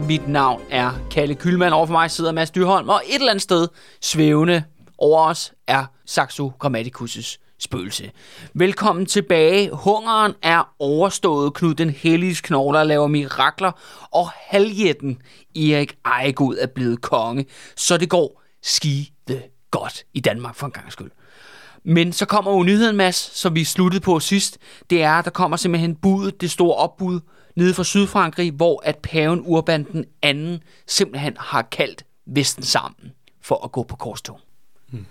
her. Mit navn er Kalle Kylmand. Over for mig sidder Mads Dyrholm, og et eller andet sted svævende over os er Saxo Grammaticus' spøgelse. Velkommen tilbage. Hungeren er overstået. Knud den hellige knogler laver mirakler, og halvjætten Erik Ejegod er blevet konge. Så det går skide godt i Danmark for en gang skyld. Men så kommer jo nyheden, Mads, som vi sluttede på sidst. Det er, at der kommer simpelthen budet, det store opbud, nede fra Sydfrankrig, hvor at paven Urban den anden simpelthen har kaldt Vesten sammen for at gå på korstog. Hmm.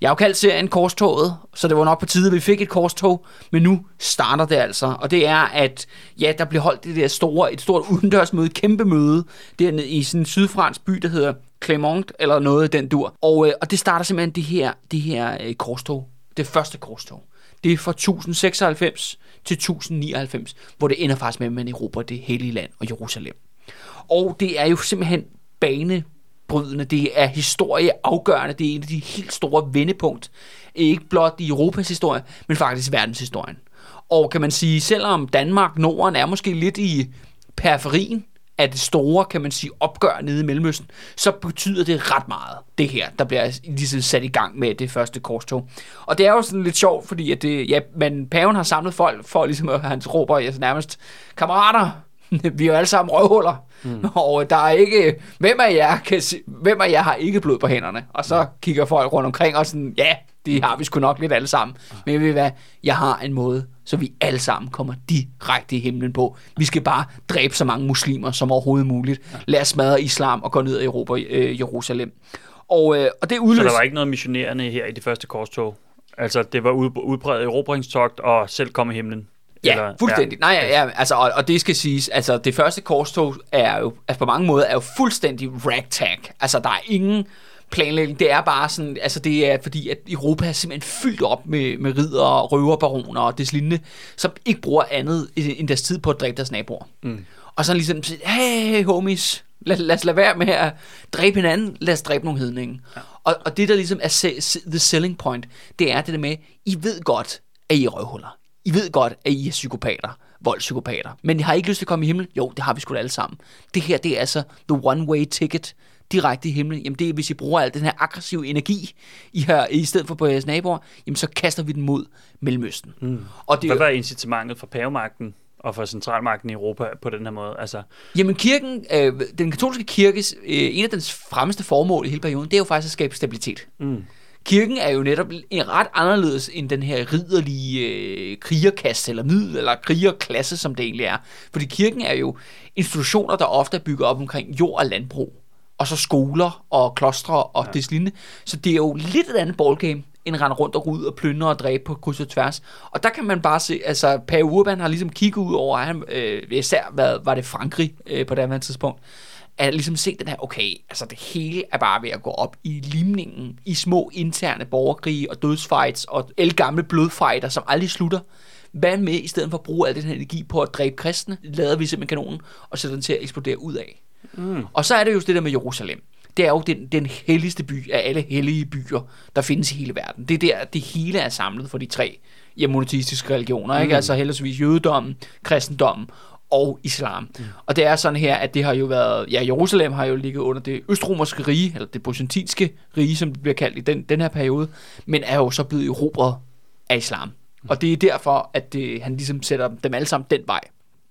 Jeg har jo kaldt serien Korstoget, så det var nok på tide, at vi fik et korstog, men nu starter det altså. Og det er, at ja, der bliver holdt det der store, et stort udendørsmøde, kæmpe møde, dernede i sådan en sydfransk by, der hedder Clermont, eller noget af den dur. Og, øh, og det starter simpelthen det her, det her øh, korstog, det første korstog. Det er fra 1096 til 1099, hvor det ender faktisk med, at man erobrer det hellige land og Jerusalem. Og det er jo simpelthen banebrydende, det er historieafgørende, det er en af de helt store vendepunkt, ikke blot i Europas historie, men faktisk verdenshistorien. Og kan man sige, selvom Danmark, Norden er måske lidt i periferien af det store, kan man sige, opgør nede i Mellemøsten, så betyder det ret meget, det her, der bliver ligesom sat i gang med det første korstog. Og det er jo sådan lidt sjovt, fordi at det, ja, men paven har samlet folk for ligesom at hans råber altså nærmest, kammerater, vi er jo alle sammen røvhuller, mm. og der er ikke, hvem af jer, kan, hvem af jer har ikke blod på hænderne? Og så kigger folk rundt omkring og sådan, ja, det har vi sgu nok lidt alle sammen. Men ved I hvad, jeg har en måde, så vi alle sammen kommer direkte i himlen på. Vi skal bare dræbe så mange muslimer som overhovedet muligt. Lad os smadre islam og gå ned i Europa, øh, Jerusalem. Og, øh, og det udløser... Så der var ikke noget missionerende her i det første korstog? Altså, det var udbredt erobringstogt og selv komme i himlen? Ja, Eller, fuldstændig. Ja. Nej, ja, ja, altså, og, og det skal siges, altså det første korstog er jo, altså på mange måder er jo fuldstændig ragtag. Altså der er ingen planlægning. Det er bare sådan, altså det er fordi, at Europa er simpelthen fyldt op med, med ridder, røverbaroner og lignende, som ikke bruger andet end deres tid på at dræbe deres naboer. Mm. Og så ligesom, hey homies, lad, lad os lade være med at dræbe hinanden, lad os dræbe nogle hedninge. Ja. Og, og det der ligesom er the selling point, det er det der med, I ved godt, at I er røvhuller. I ved godt, at I er psykopater voldspsykopater. Men I har ikke lyst til at komme i himlen? Jo, det har vi sgu da alle sammen. Det her, det er altså the one-way ticket direkte i himlen, jamen det er, hvis I bruger al den her aggressive energi, I har, i stedet for på jeres naboer, jamen så kaster vi den mod Mellemøsten. Mm. Og det, Hvad var incitamentet for pavemagten og for centralmagten i Europa på den her måde? Altså... Jamen kirken, øh, den katolske kirkes, øh, en af dens fremmeste formål i hele perioden, det er jo faktisk at skabe stabilitet. Mm. Kirken er jo netop en ret anderledes end den her ridderlige øh, krigerkasse, eller middel, eller krigerklasse, som det egentlig er. Fordi kirken er jo institutioner, der ofte er bygget op omkring jord og landbrug og så skoler og klostre og ja. det lignende. Så det er jo lidt et andet ballgame, end rende rundt og ud og plyndre og dræbe på kryds og tværs. Og der kan man bare se, altså Per Urban har ligesom kigget ud over, han, øh, især hvad, var det Frankrig øh, på det andet tidspunkt, at ligesom se den her, okay, altså det hele er bare ved at gå op i limningen, i små interne borgerkrige og dødsfights og gamle blodfighter, som aldrig slutter. Hvad med, i stedet for at bruge al den her energi på at dræbe kristne, lader vi simpelthen kanonen og sætter den til at eksplodere ud af. Mm. Og så er det jo det der med Jerusalem. Det er jo den, den helligste by af alle hellige byer, der findes i hele verden. Det er der, det hele er samlet for de tre ja, monoteistiske religioner. Mm. Ikke? Altså heldigvis jødedommen, kristendommen og islam. Mm. Og det er sådan her, at det har jo været, ja, Jerusalem har jo ligget under det østromerske rige, eller det byzantinske rige, som det bliver kaldt i den, den her periode, men er jo så blevet erobret af islam. Mm. Og det er derfor, at det, han ligesom sætter dem alle sammen den vej.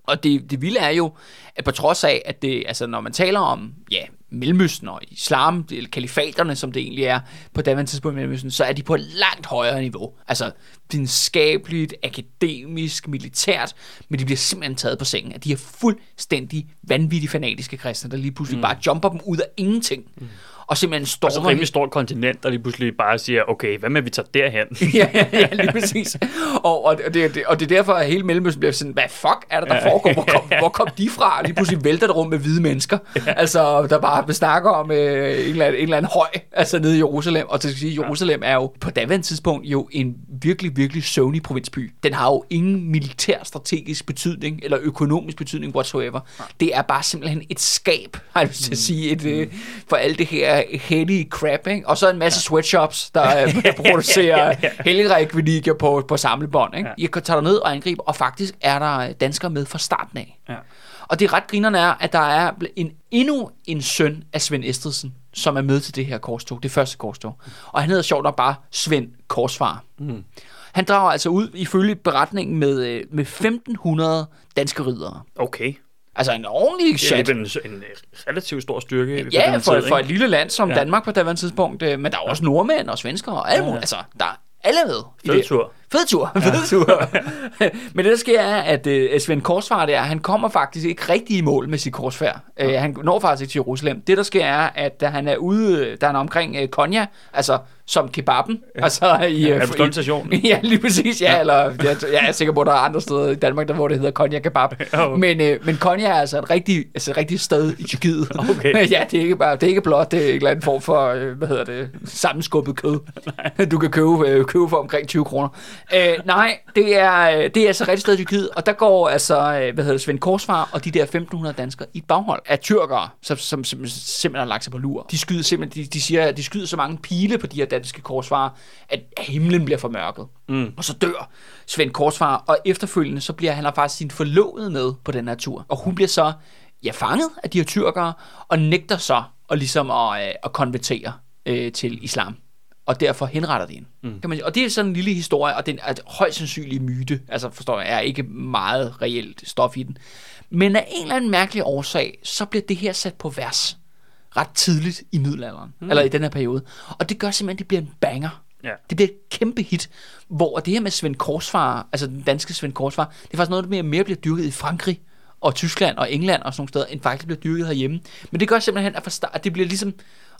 Og det, det vilde er jo, at på trods af, at det, altså når man taler om, ja, Mellemøsten og islam, eller kalifaterne, som det egentlig er på daværende tidspunkt i Mellemøsten, så er de på et langt højere niveau. Altså videnskabeligt, akademisk, militært, men de bliver simpelthen taget på sengen, at de er fuldstændig vanvittige fanatiske kristne, der lige pludselig mm. bare jumper dem ud af ingenting. Mm og simpelthen stormer... Altså rimelig stort kontinent, der lige pludselig bare siger, okay, hvad med vi tager derhen? ja, ja, ja, lige præcis. Og, og, det, det, og det er derfor, at hele Mellemøsten bliver sådan, hvad fuck er det, der foregår? Hvor kom, hvor kom de fra? Lige pludselig vælter det rum med hvide mennesker. Altså, der bare snakker om øh, en, eller anden, en eller anden høj, altså nede i Jerusalem. Og til at sige, Jerusalem er jo på daværende tidspunkt jo en virkelig, virkelig søvnig provinsby. Den har jo ingen militær strategisk betydning, eller økonomisk betydning whatsoever. Det er bare simpelthen et skab, har jeg lyst til at mm. sige, et, øh, for alt det her hellige crap, ikke? Og så en masse ja. sweatshops, der øh, producerer ja, ja, helgerekvilikker på, på samlebånd, ikke? Ja. I kan tage ned og angribe, og faktisk er der danskere med fra starten af. Ja. Og det ret grinerne er, at der er en, endnu en søn af Svend Estridsen, som er med til det her korstog, det første korstog. Og han hedder sjovt nok bare Svend Korsfar. Mm. Han drager altså ud ifølge beretningen med, øh, med 1500 danske ridere. Okay. Altså en ordentlig Det er en, en relativt stor styrke. Ja, den for, tid, for et lille land som Ja. Danmark på daværende tidspunkt. øh, Men der er også nordmænd og svensker og alle Ja, ja. Altså, der er alle med. i Fed tur. Fed tur. Ja. Fed tur. Men det, der sker, er, at uh, Svend Korsfar der, han kommer faktisk ikke rigtig i mål med sit korsfærd. Uh, han når faktisk ikke til Jerusalem. Det, der sker, er, at da han er ude, da han er omkring uh, Konya, altså som kebaben, ja. altså i... Ja, øh, er på station. Ja, lige præcis, ja, eller jeg, jeg er sikker på, at der er andre steder i Danmark, der, hvor det hedder Konya Kebab. Ja. Men, øh, men Konya er altså et rigtigt, altså et rigtigt sted i Tyrkiet. Okay. ja, det er ikke bare, det er ikke blot, det er en eller anden form for, øh, hvad hedder det, sammenskubbet kød. du kan købe, øh, købe for omkring 20 kroner. Øh, nej, det er, øh, det er altså et rigtigt sted i Tyrkiet, og der går altså, øh, hvad hedder det, Svend Korsfar og de der 1500 danskere i et baghold af tyrkere, som, som, som simpelthen har lagt sig på lur. De skyder simpelthen, de, de siger, at de skyder så mange pile på de her danske korsfarer, at himlen bliver formørket. Mm. Og så dør Svend Korsfar, og efterfølgende så bliver han har faktisk sin forlovede med på den her tur. Og hun bliver så ja, fanget af de her tyrkere, og nægter så at, ligesom at, øh, at konvertere øh, til islam. Og derfor henretter de hende. Mm. Kan man. Og det er sådan en lille historie, og den er højst sandsynlig myte. Altså forstår jeg, er ikke meget reelt stof i den. Men af en eller anden mærkelig årsag, så bliver det her sat på vers ret tidligt i middelalderen, mm. eller i den her periode. Og det gør simpelthen, at det bliver en banger. Ja. Det bliver et kæmpe hit, hvor det her med Svend Korsfar, altså den danske Svend Korsfar, det er faktisk noget, der mere, mere bliver dyrket i Frankrig og Tyskland og England og sådan nogle steder, end faktisk bliver dyrket herhjemme. Men det gør simpelthen, at, fra start, at det bliver ligesom,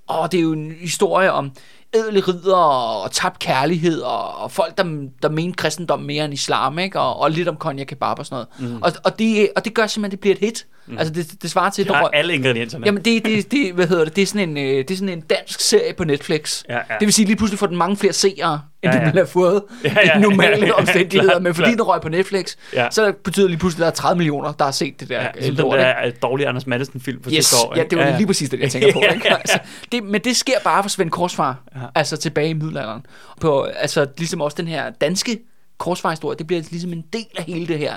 åh, det er jo en historie om ædle ridder og tabt kærlighed og, og folk, der, der mener kristendom mere end islam, ikke? Og, og lidt om konjak kebab og sådan noget. Mm. Og, og, det, og det gør simpelthen, at det bliver et hit. Mm. Altså det, det svarer til... Jeg har alle ingredienserne. Jamen, det, det, det, hvad hedder det, det er sådan en, øh, det er sådan en dansk serie på Netflix. Ja, ja. Det vil sige, lige pludselig får den mange flere seere, Ja, ja, ja. ja. den ville have fået Ja, ja, ja, ja, i normale ja, ja, omstændigheder. klart, men fordi klart. den røg på Netflix, Ja. ja. så betyder det lige pludselig, at der er 30 millioner, der har set det der Ja, øh, som den der øh, dårlige Anders Madsen-film for Yes, sidste år. ja, ikke? det var lige præcis det, jeg tænker på. Ja, Ikke? ja, Altså, det, men det sker bare for Svend Korsfar, Ja. ja. altså tilbage i middelalderen. På, altså ligesom også den her danske korsfarhistorie, det bliver ligesom en del af hele det her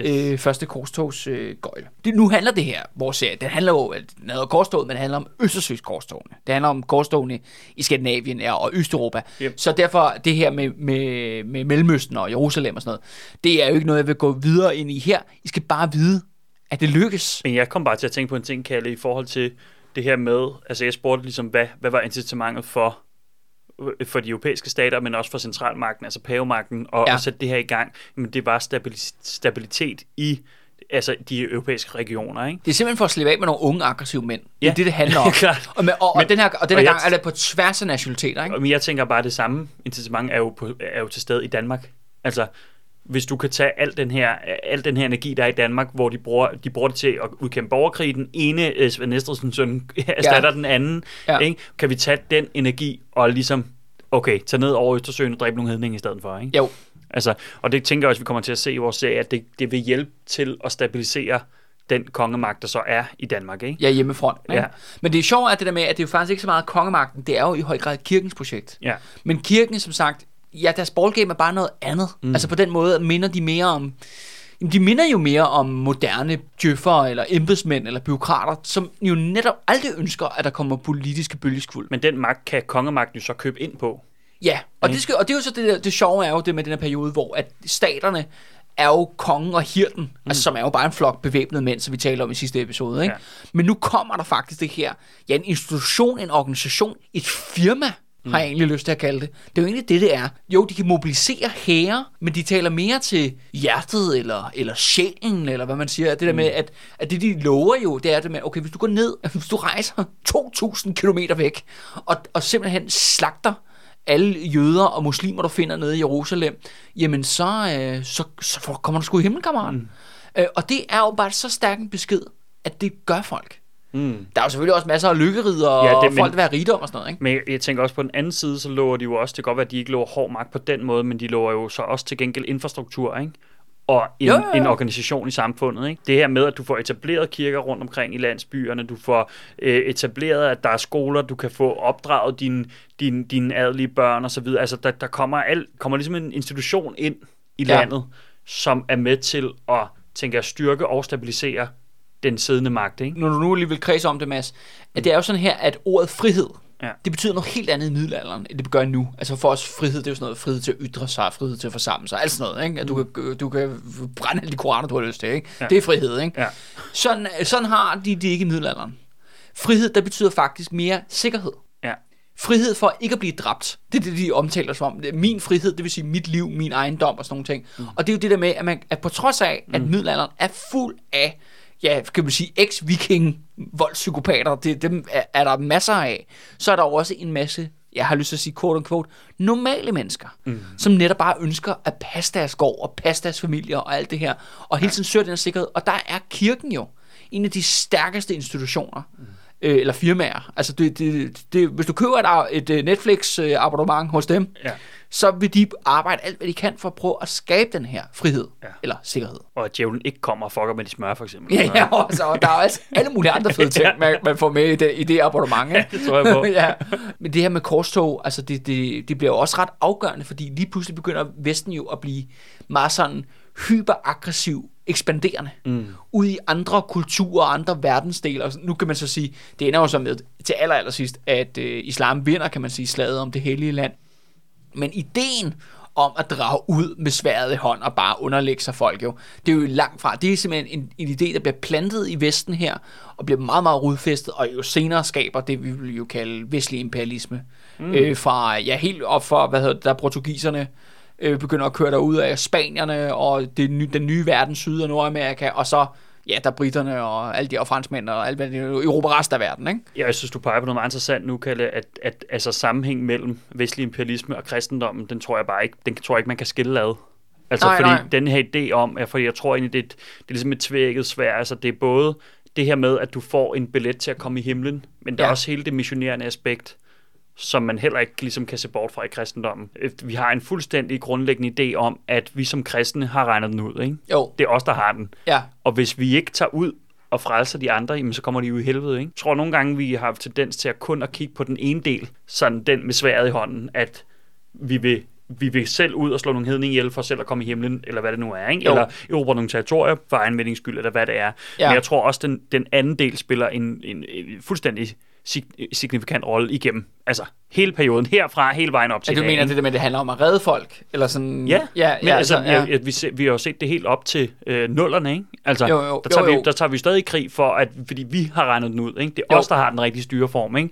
Yes. øh, første korstogs øh, gøjle. Det, nu handler det her, vores serie, det handler jo, den hedder korstoget, men det handler om Østersøs korstogene. Det handler om korstogene i Skandinavien og Østeuropa. Yep. Så derfor, det her med, med, med Mellemøsten og Jerusalem og sådan noget, det er jo ikke noget, jeg vil gå videre ind i her. I skal bare vide, at det lykkes. Men jeg kom bare til at tænke på en ting, Kalle, i forhold til det her med, altså jeg spurgte ligesom, hvad, hvad var incitamentet for, for de europæiske stater, men også for centralmagten, altså pavemagten, og ja. At sætte det her i gang, men det var stabili- stabilitet i altså de europæiske regioner, ikke? Det er simpelthen for at slippe af med nogle unge, aggressive mænd. Det Ja. er det, det handler om. Klart. og, med, og, Men- og, den her, og den og her jeg- gang er det på tværs af nationaliteter, ikke? Men jeg tænker bare, at det samme incitament er jo, på, er jo til stede i Danmark. Altså, hvis du kan tage al den her, al den her energi, der er i Danmark, hvor de bruger, de bruger det til at udkæmpe borgerkrig, den ene øh, Svend Estridsen søn erstatter ja. den anden, ja. Ikke? kan vi tage den energi og ligesom, okay, tage ned over Østersøen og dræbe nogle hedninge i stedet for, ikke? Jo, Altså, og det tænker jeg også, vi kommer til at se i vores serie, at det, det vil hjælpe til at stabilisere den kongemagt, der så er i Danmark, ikke? ja, hjemmefront. Ikke? Ja. Men det er sjovt, at det der med, at det er jo faktisk ikke så meget kongemagten, det er jo i høj grad kirkens projekt. Ja. Men kirken, som sagt, ja, deres ballgame er bare noget andet. Mm. Altså på den måde minder de mere om... Jamen, de minder jo mere om moderne djøffere, eller embedsmænd, eller byråkrater, som jo netop aldrig ønsker, at der kommer politiske bølgeskvuld. Men den magt kan kongemagten jo så købe ind på. Ja, og, Mm. det, skal, og det er jo så det, der, det sjove er jo det med den her periode, hvor at staterne er jo kongen og hirten, mm. altså som er jo bare en flok bevæbnede mænd, som vi talte om i sidste episode. Ikke? Ja. Men nu kommer der faktisk det her, ja, en institution, en organisation, et firma, mm. har jeg egentlig lyst til at kalde det. Det er jo egentlig det, det er. Jo, de kan mobilisere hære, men de taler mere til hjertet, eller, eller sjælen, eller hvad man siger. Det der med, at, at det de lover jo, det er det med, okay, hvis du går ned, hvis du rejser 2.000 km væk, og, og simpelthen slagter alle jøder og muslimer, du finder nede i Jerusalem, jamen så, øh, så, så kommer du sgu i himlen, kammeraten. Mm. Øh, og det er jo bare så stærk en besked, at det gør folk. Mm. Der er jo selvfølgelig også masser af lykkerider og Ja, det- men- folk, der vil have rigdom og sådan noget, ikke? Men jeg, tænker også på den anden side, så lover de jo også, det kan godt være, at de ikke lover hård magt på den måde, men de lover jo så også til gengæld infrastruktur, ikke? Og en, Jo, jo, jo. en organisation i samfundet, ikke? Det her med, at du får etableret kirker rundt omkring i landsbyerne, du får øh, etableret, at der er skoler, du kan få opdraget dine din, dine adelige børn og så videre. Altså, der, der kommer, al, kommer ligesom en institution ind i Ja. landet, som er med til at, tænker jeg, styrke og stabilisere den siddende magt, ikke? når du nu lige vil kredse om det, Mads, at det er jo sådan her, at ordet frihed, Ja. det betyder noget helt andet i middelalderen, end det gør nu. Altså for os, frihed, det er jo sådan noget, frihed til at ytre sig, frihed til at forsamle sig, alt sådan noget, ikke? At du, kan, du kan brænde alle de koraner, du har lyst til, ikke? Ja. Det er frihed, ikke? Ja. Sådan, sådan har de det ikke i middelalderen. Frihed, der betyder faktisk mere sikkerhed. Ja. Frihed for ikke at blive dræbt. Det er det, de omtaler som om. Min frihed, det vil sige mit liv, min ejendom og sådan nogle ting. Mm. Og det er jo det der med, at, man, at på trods af, at middelalderen er fuld af, ja, kan man sige, ex-viking voldspsykopater, det, dem er, er der masser af, så er der jo også en masse, jeg har lyst til at sige quote unquote, normale mennesker, mm. som netop bare ønsker at passe deres gård og passe deres familier og alt det her, og hele tiden søger den her sikkerhed. Og der er kirken jo en af de stærkeste institutioner, mm øh, eller firmaer. Altså, det, det, det, hvis du køber et, et øh, Netflix-abonnement hos dem, Ja. så vil de arbejde alt, hvad de kan for at prøve at skabe den her frihed, Ja. eller sikkerhed. Og at djævlen ikke kommer og fucker med de smør, for eksempel. Ja, ja, og, så, og der er jo altså alle mulige andre fede ting, man, man får med i det, i det abonnement. Ikke? det tror jeg på. ja. Men det her med korstog, altså det, det, det bliver jo også ret afgørende, fordi lige pludselig begynder Vesten jo at blive meget sådan hyperaggressiv, ekspanderende, mm. ud i andre kulturer og andre verdensdele. Og nu kan man så sige, det ender jo så med til aller, aller sidst, at øh, islam vinder, kan man sige, slaget om det hellige land. Men ideen om at drage ud med sværet i hånd og bare underlægge sig folk jo, det er jo langt fra. Det er simpelthen en, en idé, der bliver plantet i Vesten her, og bliver meget, meget rodfæstet, og jo senere skaber det, vi vil jo kalde vestlig imperialisme. Mm. Øh, fra, ja, helt op for, hvad hedder det, der portugiserne øh, begynder at køre derud af Spanierne, og det, den nye verden, Syd- og Nordamerika, og så, ja, der er britterne og alle de, og franskmænd og alt, det Europa resten af verden, ikke? Ja, jeg synes, du peger på noget meget interessant nu, Kalle, at, at altså, sammenhæng mellem vestlig imperialisme og kristendommen, den tror jeg bare ikke, den tror jeg ikke, man kan skille ad. Altså, Nej, fordi nej. den her idé om, ja, fordi jeg tror egentlig, det, er et- det er ligesom et tvækket svær, altså det er både det her med, at du får en billet til at komme i himlen, men der Ja. er også hele det missionerende aspekt, som man heller ikke ligesom kan se bort fra i kristendommen. Øh, Vi har en fuldstændig grundlæggende idé om, at vi som kristne har regnet den ud, ikke? Jo, Det er os, der har den. ja. Og hvis vi ikke tager ud og frelser de andre, jamen, så kommer de jo i helvede. Ikke? Jeg tror nogle gange, vi har haft tendens til at kun at kigge på den ene del, sådan den med sværet i hånden, at vi vil, vi vil selv ud og slå nogle hedninge ihjel for selv at komme i himlen, eller hvad det nu er. Ikke? Jo. Eller erobre nogle territorier for egen skyld, eller hvad det er. Ja. Men jeg tror også, den, den anden del spiller en, en, en fuldstændig signifikant rolle igennem. Altså hele perioden, herfra, hele vejen op til Ja, du i mener det der med, at det handler om at redde folk? Eller sådan... Ja, ja, men ja, altså, ja. ja. Ja, vi, se, vi har jo set det helt op til øh, nullerne, ikke? Altså, Jo, jo, der, tager jo, jo. Vi, der tager vi stadig krig for, at, fordi vi har regnet den ud, ikke? Det er Jo. os, der har den rigtige styreform, ikke?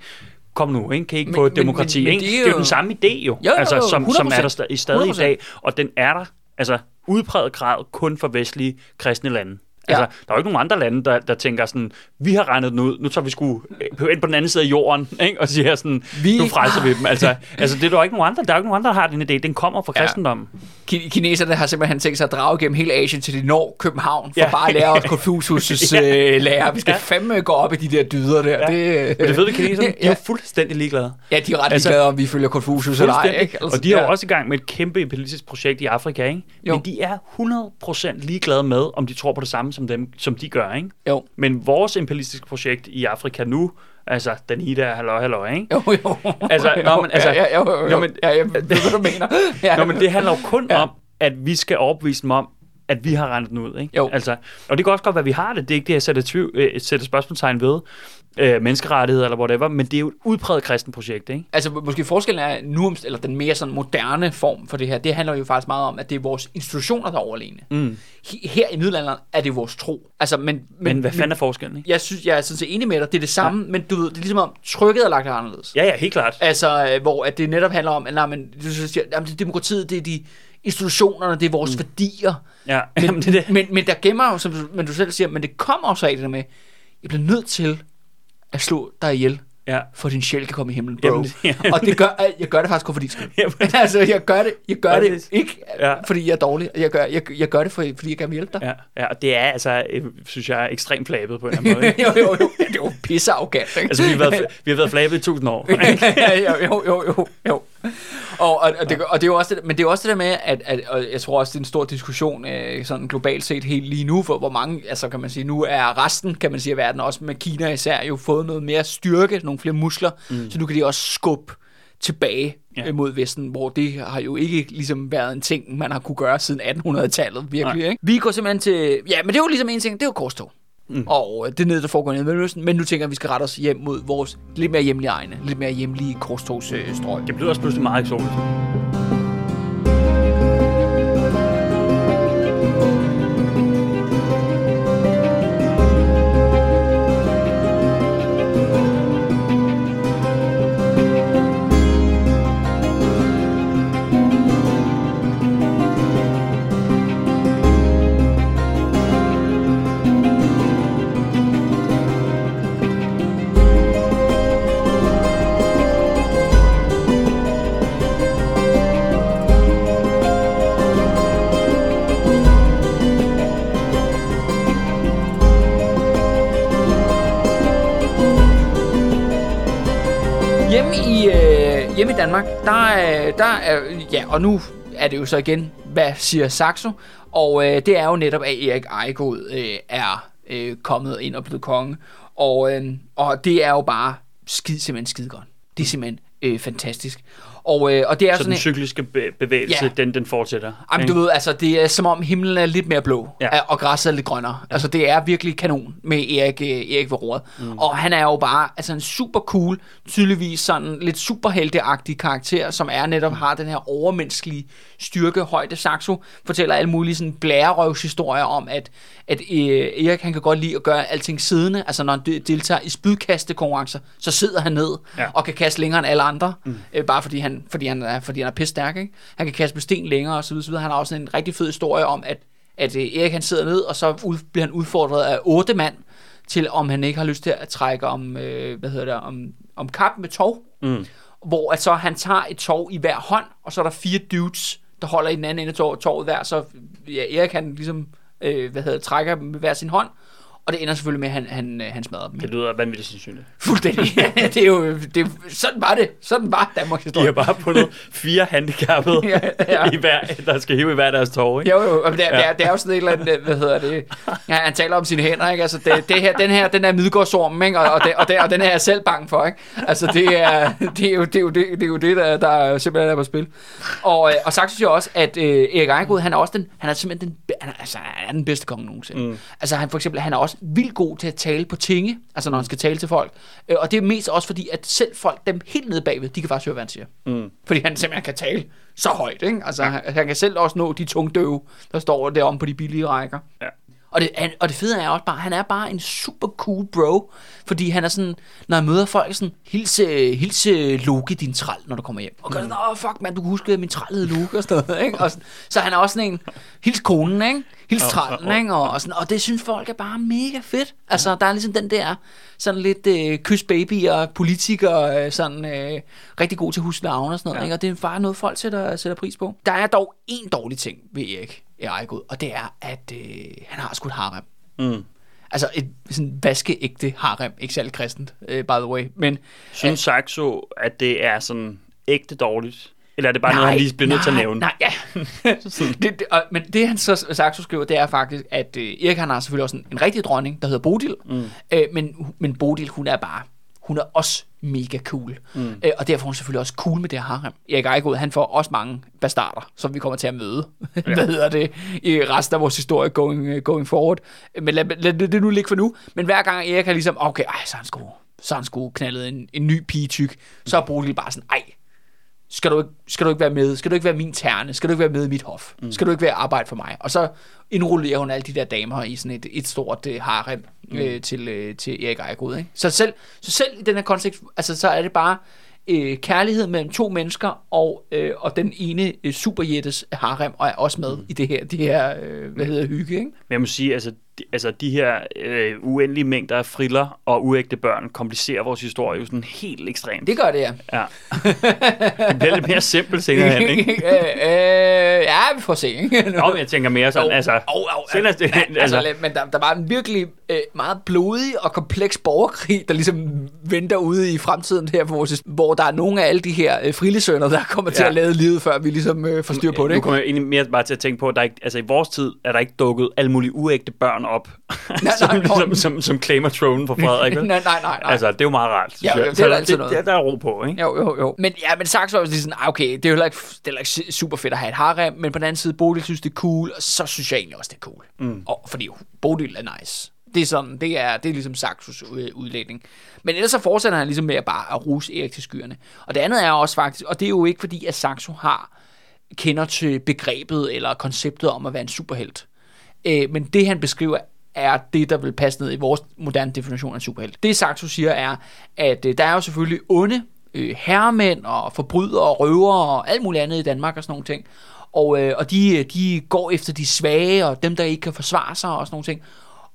Kom nu, ikke? Kan I ikke Men- få men- demokrati, men- men ikke? det Det er er jo jo- den samme idé, jo, jo, altså, jo, som, som er der 100%. sta- i stadig i 100%. dag, og den er der, altså, udpræget grad kun for vestlige kristne lande. Ja. Altså, der er jo ikke nogen andre lande, der, der tænker sådan, vi har regnet den ud, nu tager vi sgu øh, ind på den anden side af jorden, ikke? og siger sådan, Vi- nu frelser vi dem. Altså, altså, det er der jo ikke nogen andre, der er jo ikke nogen andre, der har den idé. Den kommer fra Ja. kristendommen. Ki- Kineserne har simpelthen tænkt sig at drage gennem hele Asien til de når København, for Ja. bare at lære os Confucius' Ja. øh, lære. Vi skal Ja. fandme gå op i de der dyder der. Ja. Det, Men det ved vi, kineserne, de er fuldstændig ligeglade. ja, de er ret Altså, ligeglade, om vi følger Confucius eller ej. Ikke? Altså, Og de er jo ja. også i gang med et kæmpe imperialistisk projekt i Afrika, ikke? Jo. Men de er 100% ligeglade med, om de tror på det samme som dem, som de gør, ikke? Jo, Men vores imperialistiske projekt i Afrika nu, altså Danida, halløj, halløj, ikke? jo, jo. Altså, jo, nå, men altså- ja, ja, jo, jo, nå, jo. men- ja, jeg ved, hvad du mener. Ja. Nå, men det handler jo kun ja. om, at vi skal overbevise dem om, at vi har regnet den ud, ikke? Jo. Altså, og det kan også godt være, at vi har det. Det er ikke det, jeg sætter, tvivl, øh, sætter spørgsmålstegn ved. Øh, menneskerettigheder eller whatever, men det er jo et udpræget kristen projekt, ikke? Altså, måske forskellen er nu, eller den mere sådan moderne form for det her, det handler jo faktisk meget om, at det er vores institutioner, der er overlegne. Mm. He- Her i middelalderen er det vores tro. Altså, men, men, Men, men hvad fanden er forskellen, ikke? jeg synes, jeg er sådan set enig med dig, det er det samme, ja. men du ved, det er ligesom om, trykket er lagt anderledes. Ja, ja, helt klart. Altså, øh, hvor at det netop handler om, at nej, men, du siger, jamen, det er demokratiet, det er de institutionerne, det er vores mm. værdier. Ja, Men, Jamen, det er det. men, men der gemmer jo, som du, men du selv siger, men det kommer også af det der med, jeg bliver nødt til at slå dig ihjel, Ja. for din sjæl kan komme i himlen, bro. Jamen, Jamen, ja. og det gør, jeg gør det faktisk kun for din skyld. Jamen, altså, jeg gør det, jeg gør det ikke, Ja. fordi jeg er dårlig. Jeg gør, jeg, jeg gør det, for, fordi jeg gerne vil hjælpe dig. Ja, ja, og det er altså, øh, synes jeg, ekstremt flabet på en eller anden måde. Jo, jo, jo. Ja, det er jo pisse arrogant, ikke? Altså, vi har været, vi har været flabet i tusind år. jo, jo, jo, jo, jo. Og, og, og, det, og det er jo også det, men det er jo også det der med, at, at og jeg tror også, det er en stor diskussion øh, sådan globalt set helt lige nu, for hvor mange, altså kan man sige, nu er resten, kan man sige, af verden, også med Kina især, jo fået noget mere styrke, nogle flere muskler, mm. så nu kan de også skubbe tilbage Ja. mod Vesten, hvor det har jo ikke ligesom været en ting, man har kunne gøre siden 1800-tallet, virkelig. Ikke? Vi går simpelthen til, ja, men det er jo ligesom en ting, det er jo korstog. Mm. og øh, det er nede, der foregår nede i Mellemøsten, men nu tænker jeg, at vi skal rette os hjem mod vores lidt mere hjemlige egne, lidt mere hjemlige korstogsstrøg. Det bliver også pludselig meget eksotisk. Hjemme i Danmark, der, er- der er, ja, og nu er det jo så igen, hvad siger Saxo? Og øh, det er jo netop, at Erik Ejegod øh, er øh, kommet ind og blevet konge. Og, øh, og det er jo bare skid, simpelthen skide godt. Det er simpelthen øh, fantastisk. Og, øh, og det er Så sådan den en- cykliske be- bevægelse, Ja. den, den fortsætter. Jamen, du ved, altså, det er som om himlen er lidt mere blå, Ja. og græsset er lidt grønnere. Ja. Altså, det er virkelig kanon med Erik, øh, Erik ved roret. Mm. Og han er jo bare altså, en super cool, tydeligvis sådan lidt superhelteagtig karakter, som er netop har den her overmenneskelige styrke. Højde Saxo fortæller alle mulige sådan blærerøvshistorier om, at, at øh, Erik han kan godt lide at gøre alting siddende. Altså, når han de- deltager i spydkastekonkurrencer, så sidder han ned ja. og kan kaste længere end alle andre, mm. øh, bare fordi han, fordi han er, fordi han er pisse stærk, ikke? Han kan kaste med sten længere og så videre, så videre. Han har også en rigtig fed historie om, at, at øh, Erik han sidder ned, og så ud, bliver han udfordret af otte mand, til om han ikke har lyst til at trække om, øh, hvad hedder det, om, om kap med tov. Mm. Hvor at så han tager et tov i hver hånd, og så er der fire dudes, der holder i den anden ende af tovet hver, så ja, Erik han ligesom, øh, hvad hedder det, trækker dem med hver sin hånd, og det ender selvfølgelig med, at han, han, øh, han smadrer dem. Det lyder vanvittigt sandsynligt. Fuldstændig. det er jo, det, er- sådan var det. Sådan var Danmarks De historie. har bare fundet fire handicappede, Ja, ja. I hver, der skal hive i hver deres tår, ikke? Jo, jo, det, er, det, er, det er jo sådan et eller andet, hvad hedder det, ja, han taler om sine hænder, ikke? Altså, det, det her, den her, den er midgårdsormen, ikke? Og, og, det, og, det, og den her er jeg selv bange for, ikke? Altså, det er, det er jo det, er jo det, det, er jo det der, der simpelthen er på spil. Og, øh, og sagt synes jeg også, at øh, Erik Ejegod, han er også den, han er simpelthen den, han er, altså, han er den bedste konge nogensinde. Mm. Altså, han for eksempel, han er også vildt god til at tale på tinge, altså når han skal tale til folk. Øh, og det er mest også fordi, at selv folk, dem helt nede bagved, de kan faktisk høre, hvad han siger. Mm. Fordi han simpelthen kan tale så højt, ikke? Altså, han, han kan selv også nå de tungdøve, der står derom på de billige rækker. Ja. Og det, han, og det fede er også bare, han er bare en super cool bro, fordi han er sådan, når jeg møder folk, sådan, hilse, hilse Loke din træl, når du kommer hjem. Og gør sådan, åh fuck mand, du kan huske, at min træl hed Loke og sådan noget, ikke? Og sådan, så han er også sådan en, hils konen, ikke? Hils trællen, ikke? Og, og, sådan, og det synes folk er bare mega fedt. Altså, der er ligesom den der, sådan lidt øh, kys baby og politiker, øh, sådan øh, rigtig god til at huske navne og sådan noget, Ja. ikke? Og det er bare noget, folk sætter, sætter pris på. Der er dog en dårlig ting ved Erik Ejegod, og det er, at øh, han har sgu et harem. Mm. Altså et sådan vaskeægte harem, ikke særlig kristent, øh, by the way. Men Synes Saxo, at det er sådan ægte dårligt? Eller er det bare noget, han lige bliver nødt til at nej, nævne? Nej, ja. det, det, og, men det han så Saxo skriver, det er faktisk, at øh, Erik han har selvfølgelig også en, en rigtig dronning, der hedder Bodil. Mm. Øh, men, men Bodil, hun er bare, hun er også mega cool. Mm. Øh, og derfor er hun selvfølgelig også cool med det her harem. Erik Ejegod, han får også mange bastarder, som vi kommer til at møde. Ja. Hvad hedder det? I resten af vores historie going, going forward. Men lad, lad, lad det nu ligge for nu. Men hver gang Erik har ligesom, okay, ej, så har han sgu, så har han sgu knaldet en, en ny pige tyk, så er Bodil bare sådan, ej, skal du, ikke, skal du ikke være med? Skal du ikke være min terne? Skal du ikke være med i mit hof? Mm. Skal du ikke være arbejde for mig? Og så indrullerer hun alle de der damer i sådan et, et stort uh, harem mm. øh, til, øh, til Erik Ejegod. Ikke? Så, selv, så selv i den her kontekst, altså, så er det bare øh, kærlighed mellem to mennesker, og, øh, og den ene øh, superjættes harem, og er også med mm. i det her, det her øh, hvad hedder hygge. Ikke? Men jeg må sige, altså, de, altså de her øh, uendelige mængder af friller og uægte børn komplicerer vores historie jo sådan helt ekstremt. Det gør det, ja. Ja. det bliver lidt mere simpelt senere hen, ikke? øh, øh, ja, vi får se. Ikke? Nå, men jeg tænker mere sådan, Jo, altså... jo, jo, senere, ja, altså, altså, men der, der var en virkelig øh, meget blodig og kompleks borgerkrig, der ligesom venter ude i fremtiden her, vores, hvor der er nogle af alle de her øh, frilesønner, der kommer til Ja. at lade livet, før vi ligesom øh, får styr på det. Nu kommer jeg egentlig mere bare til at tænke på, at der ikke, altså i vores tid er der ikke dukket alle mulige uægte børn op, nej, som, nej. som, som, som claimer tronen for Frederik. nej, nej, nej, nej. Altså, det er jo meget rart. Ja, jeg. det er der altid det, noget. det, der er ro på, ikke? Jo, jo, jo. Men ja, men Saxo var jo lige sådan, ah, okay, det er jo heller ikke, det er heller ikke super fedt at have et harem, men på den anden side, Bodil synes, det er cool, og så synes jeg egentlig også, det er cool. Mm. Og, fordi Bodil er nice. Det er sådan, det er, det er ligesom Saxos udlægning. Men ellers så fortsætter han ligesom med at bare at ruse Erik til skyerne. Og det andet er også faktisk, og det er jo ikke fordi, at Saxo har kender til begrebet eller konceptet om at være en superhelt. Øh, men det han beskriver er det, der vil passe ned i vores moderne definition af superhelt. Det Saxo siger er, at øh, der er jo selvfølgelig onde øh, herremænd og forbrydere og røvere og alt muligt andet i Danmark og sådan nogle ting. Og, øh, og de, de går efter de svage og dem, der ikke kan forsvare sig og sådan nogle ting.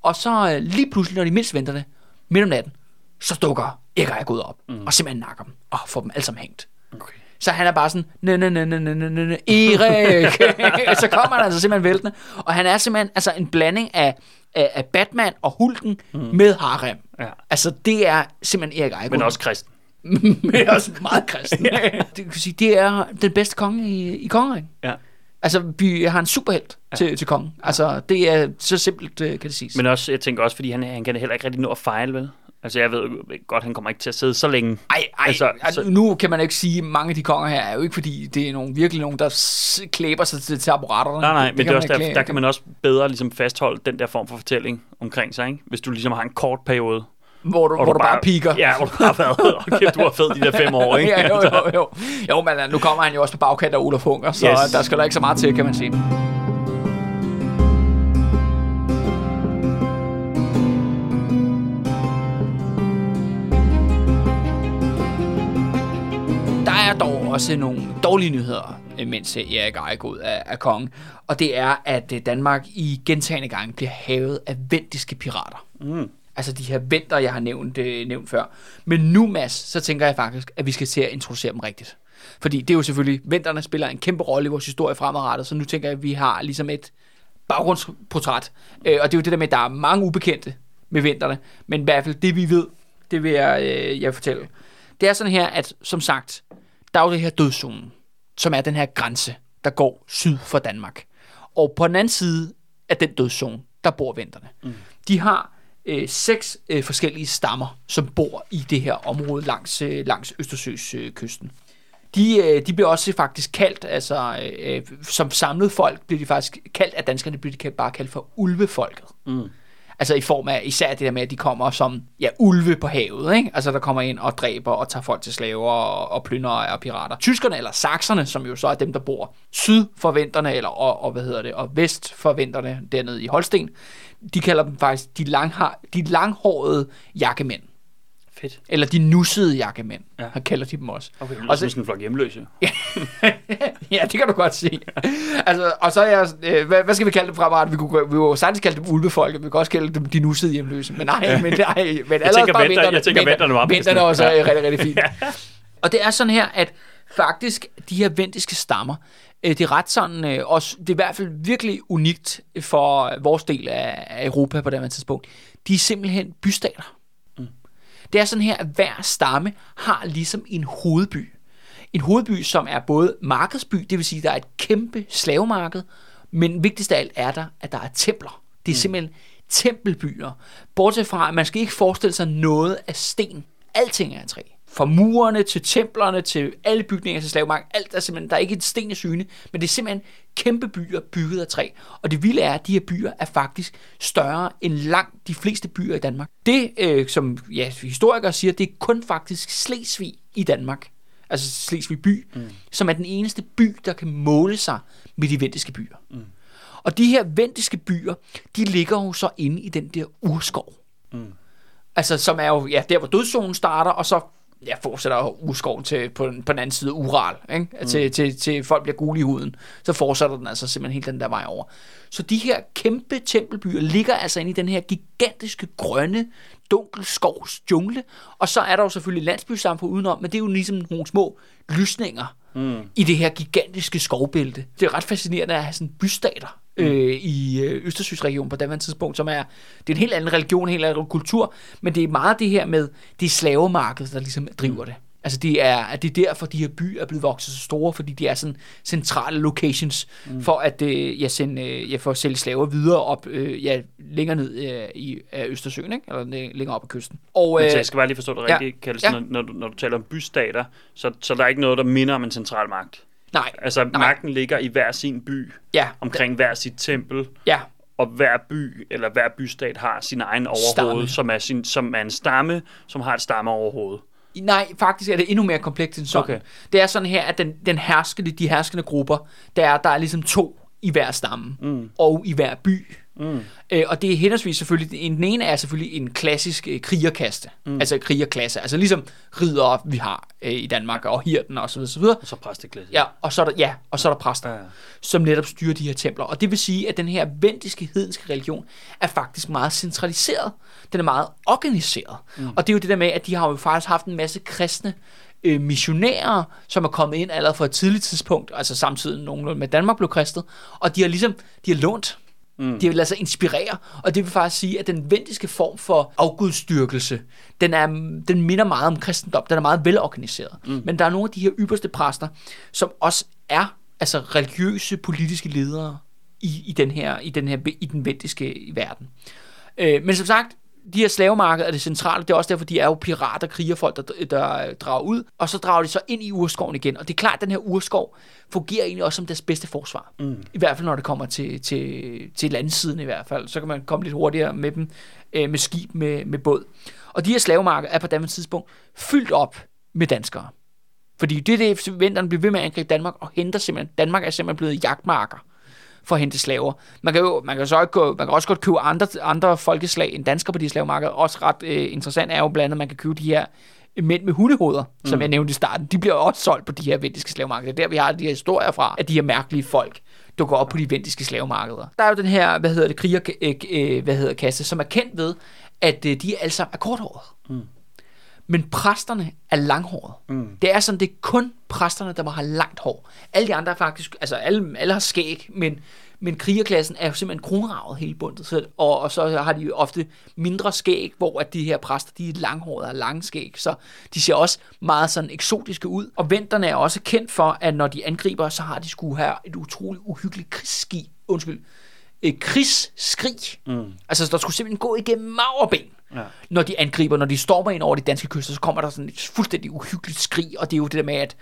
Og så øh, lige pludselig, når de mindst venter det, midt om natten, så dukker Erik gået op mm. og simpelthen nakker dem og får dem alle sammen hængt. Okay. Så han er bare sådan, ne, ne, ne, ne, ne, ne, ne, Erik. så kommer han altså simpelthen væltende. Og han er simpelthen altså en blanding af, af, af Batman og Hulken mm. med harem. Ja. Altså, det er simpelthen Erik Eichhorn. Men også kristen. men også meget kristen. ja. det, kan sige, det er den bedste konge i, i kongeren. Ja. Altså, vi har en superhelt ja. til, til kongen. Altså, det er så simpelt, øh, kan det siges. Men også, jeg tænker også, fordi han, han kan heller ikke rigtig nå at fejle, vel? Altså, jeg ved godt, han kommer ikke til at sidde så længe. Ej, ej, altså, altså, så... nu kan man ikke sige, at mange af de konger her er jo ikke, fordi det er nogle, virkelig nogen, der s- klæber sig til, apparater. Nej, nej, det, men det, det også der, der kan man også bedre ligesom fastholde den der form for fortælling omkring sig, ikke? Hvis du ligesom har en kort periode. Hvor du, hvor du, du bare, bare piker. Ja, hvor du bare har været, okay, du har fed de der fem år, ikke? ja, jo, jo, jo. Jo, men øh, nu kommer han jo også på bagkant af Olaf Hunker, så yes. der skal der ikke så meget til, kan man sige. Dog også nogle dårlige nyheder, mens Erik Eik ud af, af kongen. Og det er, at øh, Danmark i gentagende gange bliver havet af vendiske pirater. Mm. Altså de her venter, jeg har nævnt, øh, nævnt før. Men nu, Mads, så tænker jeg faktisk, at vi skal til at introducere dem rigtigt. Fordi det er jo selvfølgelig, venterne spiller en kæmpe rolle i vores historie fremadrettet, så nu tænker jeg, at vi har ligesom et baggrundsportræt. Øh, og det er jo det der med, at der er mange ubekendte med venterne, men i hvert fald det, vi ved, det vil jeg, øh, jeg fortælle. Det er sådan her, at som sagt, der er jo det her dødszonen, som er den her grænse, der går syd for Danmark. Og på den anden side af den dødszone, der bor venterne. Mm. De har øh, seks øh, forskellige stammer, som bor i det her område langs, øh, langs Østersøs øh, kysten. De, øh, de bliver også faktisk kaldt, altså øh, som samlet folk, bliver de faktisk kaldt af danskerne, bliver de bare kaldt for ulvefolket. Mm. Altså i form af især det der med, at de kommer som ja, ulve på havet. Ikke? Altså der kommer ind og dræber og tager folk til slaver og, og plynder og pirater. Tyskerne eller sakserne, som jo så er dem, der bor syd for vinterne, eller og, og, hvad hedder det, og vest for vinterne dernede i Holsten, de kalder dem faktisk de, langhår, de langhårede jakkemænd. Fedt. Eller de nussede jakkemænd, ja. kalder de dem også. Okay, det er sådan en flok hjemløse. ja, det kan du godt sige. altså, og så er jeg, øh, hvad, hvad, skal vi kalde dem fremadrettet? Vi kunne, vi kunne sagtens kalde dem ulvefolk, vi kunne også kalde dem de nussede hjemløse. Men nej, men, nej, men jeg tænker, bare venter, jeg tænker venterne var Venterne også er rigtig, rigtig fint. ja. Og det er sådan her, at faktisk de her vendiske stammer, øh, det er ret sådan, øh, også, det er i hvert fald virkelig unikt for vores del af Europa på det tidspunkt. De er simpelthen bystater. Det er sådan her, at hver stamme har ligesom en hovedby. En hovedby, som er både markedsby, det vil sige, at der er et kæmpe slavemarked, men vigtigst af alt er der, at der er templer. Det er mm. simpelthen tempelbyer. Bortset fra, at man skal ikke forestille sig noget af sten. Alting er af træ. Fra murene til templerne til alle bygninger til slavemarked, alt er simpelthen, der er ikke et sten i syne, men det er simpelthen kæmpe byer bygget af træ. Og det vilde er, at de her byer er faktisk større end langt de fleste byer i Danmark. Det, øh, som ja, historikere siger, det er kun faktisk Slesvig i Danmark, altså Slesvig by, mm. som er den eneste by, der kan måle sig med de vendiske byer. Mm. Og de her vendiske byer, de ligger jo så inde i den der urskov. Mm. Altså, som er jo ja, der, hvor dødszonen starter, og så ja, fortsætter urskoven til, på, den, på den anden side Ural, ikke? Mm. Til, til, til folk bliver gule i huden. Så fortsætter den altså simpelthen helt den der vej over. Så de her kæmpe tempelbyer ligger altså inde i den her gigantiske grønne dunkelskovs jungle. Og så er der jo selvfølgelig landsbysamfund udenom, men det er jo ligesom nogle små lysninger mm. i det her gigantiske skovbælte. Det er ret fascinerende at have sådan bystater. Øh, i øh, Østersøsregionen på det tidspunkt, som er, det er en helt anden religion, en helt anden kultur, men det er meget det her med, det er slavemarkedet, der ligesom driver mm. det. Altså det er, at det er derfor, de her byer er blevet vokset så store, fordi de er sådan centrale locations mm. for at øh, ja, sende, øh, for at sælge slaver videre op øh, ja, længere ned øh, i Østersøen, ikke? eller længere op ad kysten. Og, øh, Men jeg skal bare lige forstå det rigtigt, ja, Kjeld, ja. når, når, du, når du taler om bystater, så, så der er ikke noget, der minder om en central magt? Nej. Altså nej. magten ligger i hver sin by, ja. omkring hver sit tempel, ja. og hver by eller hver bystat har sin egen overhoved, Stamme. som er, sin, som er en stamme, som har et stammeoverhoved. Nej, faktisk er det endnu mere komplekst end sådan. Okay. Det er sådan her, at den, den herskende, de herskende grupper, der er, der er ligesom to i hver stamme, mm. og i hver by. Mm. Øh, og det er henholdsvis selvfølgelig, en- den ene er selvfølgelig en klassisk øh, krigerkaste, mm. altså krigerklasse, altså ligesom ridere, vi har øh, i Danmark, og hirden og så videre, så videre. Og så præsteklæde. Ja, og så er der, ja, og så er der præster, ja, ja. som netop styrer de her templer. Og det vil sige, at den her vendiske hedenske religion er faktisk meget centraliseret. Den er meget organiseret. Mm. Og det er jo det der med, at de har jo faktisk haft en masse kristne øh, missionærer, som er kommet ind allerede fra et tidligt tidspunkt, altså samtidig nogenlunde med Danmark blev kristet, og de har ligesom, de har lånt Mm. De har ladet sig inspirere, og det vil faktisk sige, at den vendiske form for afgudstyrkelse, den, er, den minder meget om kristendom, den er meget velorganiseret. Mm. Men der er nogle af de her ypperste præster, som også er altså religiøse, politiske ledere i, i, den her, i, den her, i den vendiske verden. Øh, men som sagt, de her slavemarkeder er det centrale. Det er også derfor, de er jo pirater, krigerfolk, der, der drager ud. Og så drager de så ind i urskoven igen. Og det er klart, at den her urskov fungerer egentlig også som deres bedste forsvar. Mm. I hvert fald, når det kommer til, til, til landsiden i hvert fald. Så kan man komme lidt hurtigere med dem, øh, med skib, med, med båd. Og de her slavemarkeder er på daværende tidspunkt fyldt op med danskere. Fordi det er det, vinteren bliver ved med at angribe Danmark, og henter simpelthen, Danmark er simpelthen blevet jagtmarker for at hente slaver. Man kan jo man kan så ikke gå, man kan også godt købe andre, andre folkeslag end danskere på de slavemarkeder. Også ret øh, interessant er jo blandt andet, at man kan købe de her mænd med hundehoveder, mm. som jeg nævnte i starten. De bliver også solgt på de her vendiske slavemarkeder. Er der, vi har de her historier fra, at de her mærkelige folk dukker op på de vendiske slavemarkeder. Der er jo den her, hvad hedder det, kriger, øh, øh, hvad hedder kasse, som er kendt ved, at øh, de alle sammen er korthåret. Mm. Men præsterne er langhåret. Mm. Det er sådan, det er kun præsterne, der må have langt hår. Alle de andre er faktisk, altså alle, alle har skæg, men, men krigerklassen er jo simpelthen kronravet hele bundet. Så, og, og så har de jo ofte mindre skæg, hvor at de her præster, de er langhårede og lange skæg. Så de ser også meget sådan eksotiske ud. Og venterne er også kendt for, at når de angriber, så har de skulle have et utroligt uhyggeligt krigsski. Undskyld. Et krigsskrig. Mm. Altså, der skulle simpelthen gå igennem mag og ben Ja. når de angriber, når de stormer ind over de danske kyster, så kommer der sådan et fuldstændig uhyggeligt skrig, og det er jo det der med, at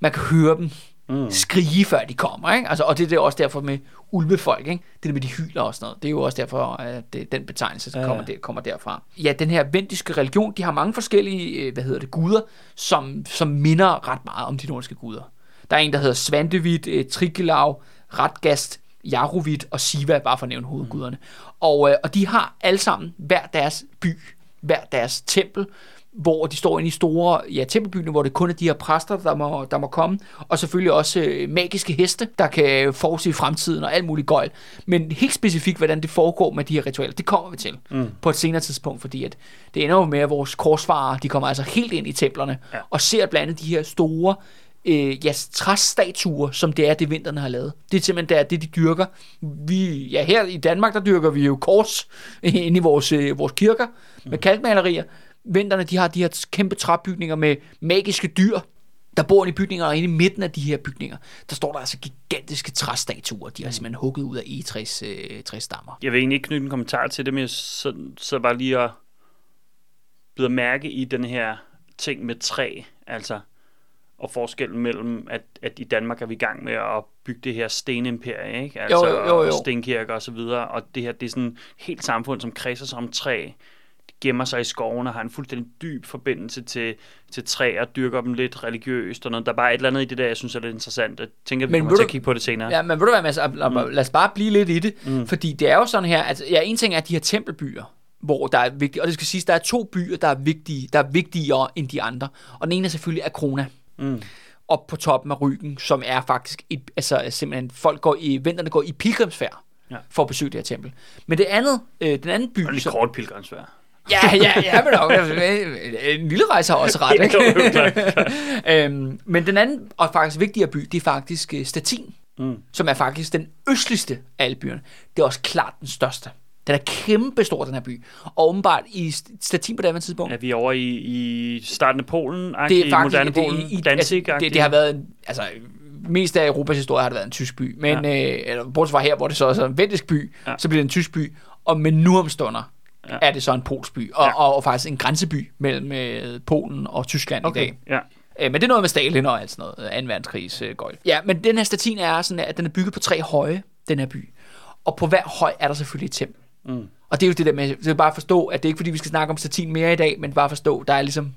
man kan høre dem mm. skrige, før de kommer, ikke? Altså, og det er det også derfor med ulvefolk, ikke? Det der med, de hyler og sådan noget. Det er jo også derfor, at det, den betegnelse der Ja, kommer, der, kommer derfra. Ja, den her vendiske religion, de har mange forskellige, øh, hvad hedder det, guder, som, som minder ret meget om de nordiske guder. Der er en, der hedder Svantevit, øh, Trigelav, Ratgast, Jaruvit og Siva, bare for at nævne hovedguderne. Og, øh, og de har alle sammen hver deres by, hver deres tempel, hvor de står inde i store ja, tempelbyerne, hvor det kun er de her præster, der må, der må komme, og selvfølgelig også øh, magiske heste, der kan forudse fremtiden og alt muligt gøjl. Men helt specifikt, hvordan det foregår med de her ritualer, det kommer vi til mm. på et senere tidspunkt, fordi at det ender jo med, at vores korsfarere, de kommer altså helt ind i templerne, ja. og ser blandt andet de her store øh, ja, træstatuer, som det er, det vinterne har lavet. Det er simpelthen det, er det de dyrker. Vi, ja, her i Danmark, der dyrker vi jo kors inde i vores, øh, vores kirker med kalkmalerier. Vinterne, de har de her kæmpe træbygninger med magiske dyr, der bor i bygninger, og inde i midten af de her bygninger, der står der altså gigantiske træstatuer. De er simpelthen hugget ud af egetræs øh, træstammer. Jeg vil egentlig ikke knytte en kommentar til det, men jeg så, så bare lige at blive mærke i den her ting med træ, altså, og forskellen mellem, at, at i Danmark er vi i gang med at bygge det her stenimperie, ikke? Altså, Jo, jo, jo, stenkirker og så videre, og det her, det er sådan et helt samfund, som kredser sig om træ, gemmer sig i skoven og har en fuldstændig dyb forbindelse til, til træer, dyrker dem lidt religiøst og noget. Der er bare et eller andet i det der, jeg synes er lidt interessant. Jeg tænker, vi Men kommer ved til du- at kigge på det senere. Ja, men ved du hvad, Mads, lad, mm. lad os bare blive lidt i det, mm. fordi det er jo sådan her, at ja, en ting er de her tempelbyer, hvor der er vigtige, og det skal siges, der er to byer, der er vigtige, der er vigtigere end de andre, og den ene er selvfølgelig Akrona, Mm. op på toppen af ryggen, som er faktisk, et, altså simpelthen, folk går i, vinterne går i pilgrimsfærd, Ja. for at besøge det her tempel. Men det andet, øh, den anden by, Og som, kort pilgrimsvær. Ja, ja, ja, men nok. En lille rejse har også ret, ikke? øhm, men den anden, og faktisk vigtigere by, det er faktisk øh, Stettin, Mm. som er faktisk den østligste af alle byerne. Det er også klart den største. Den er kæmpe stor, den her by. Og åbenbart i Stettin på det her tidspunkt, Er vi over i, i starten af Polen? det er faktisk moderne det, Polen? i, i, Danzig altså, det, det har været altså mest af Europas historie har det været en tysk by, men ja. øh, eller, bortset fra her, hvor det så er så en vendisk by, Ja. ja. så bliver det en tysk by, og men nu om stunder Ja. ja. er det så en polsk by, og, Ja. ja. og, og faktisk en grænseby mellem øh, Polen og Tyskland okay. i dag. Ja. Øh, men det er noget med Stalin og alt sådan noget, 2. verdenskrigs øh, gøjl. Ja, men den her statin er sådan, at den er bygget på tre høje, den her by. Og på hver høj er der selvfølgelig et tempel. Mm. Og det er jo det der med, er bare at forstå, at det er ikke fordi, vi skal snakke om statin mere i dag, men bare at forstå, der er ligesom,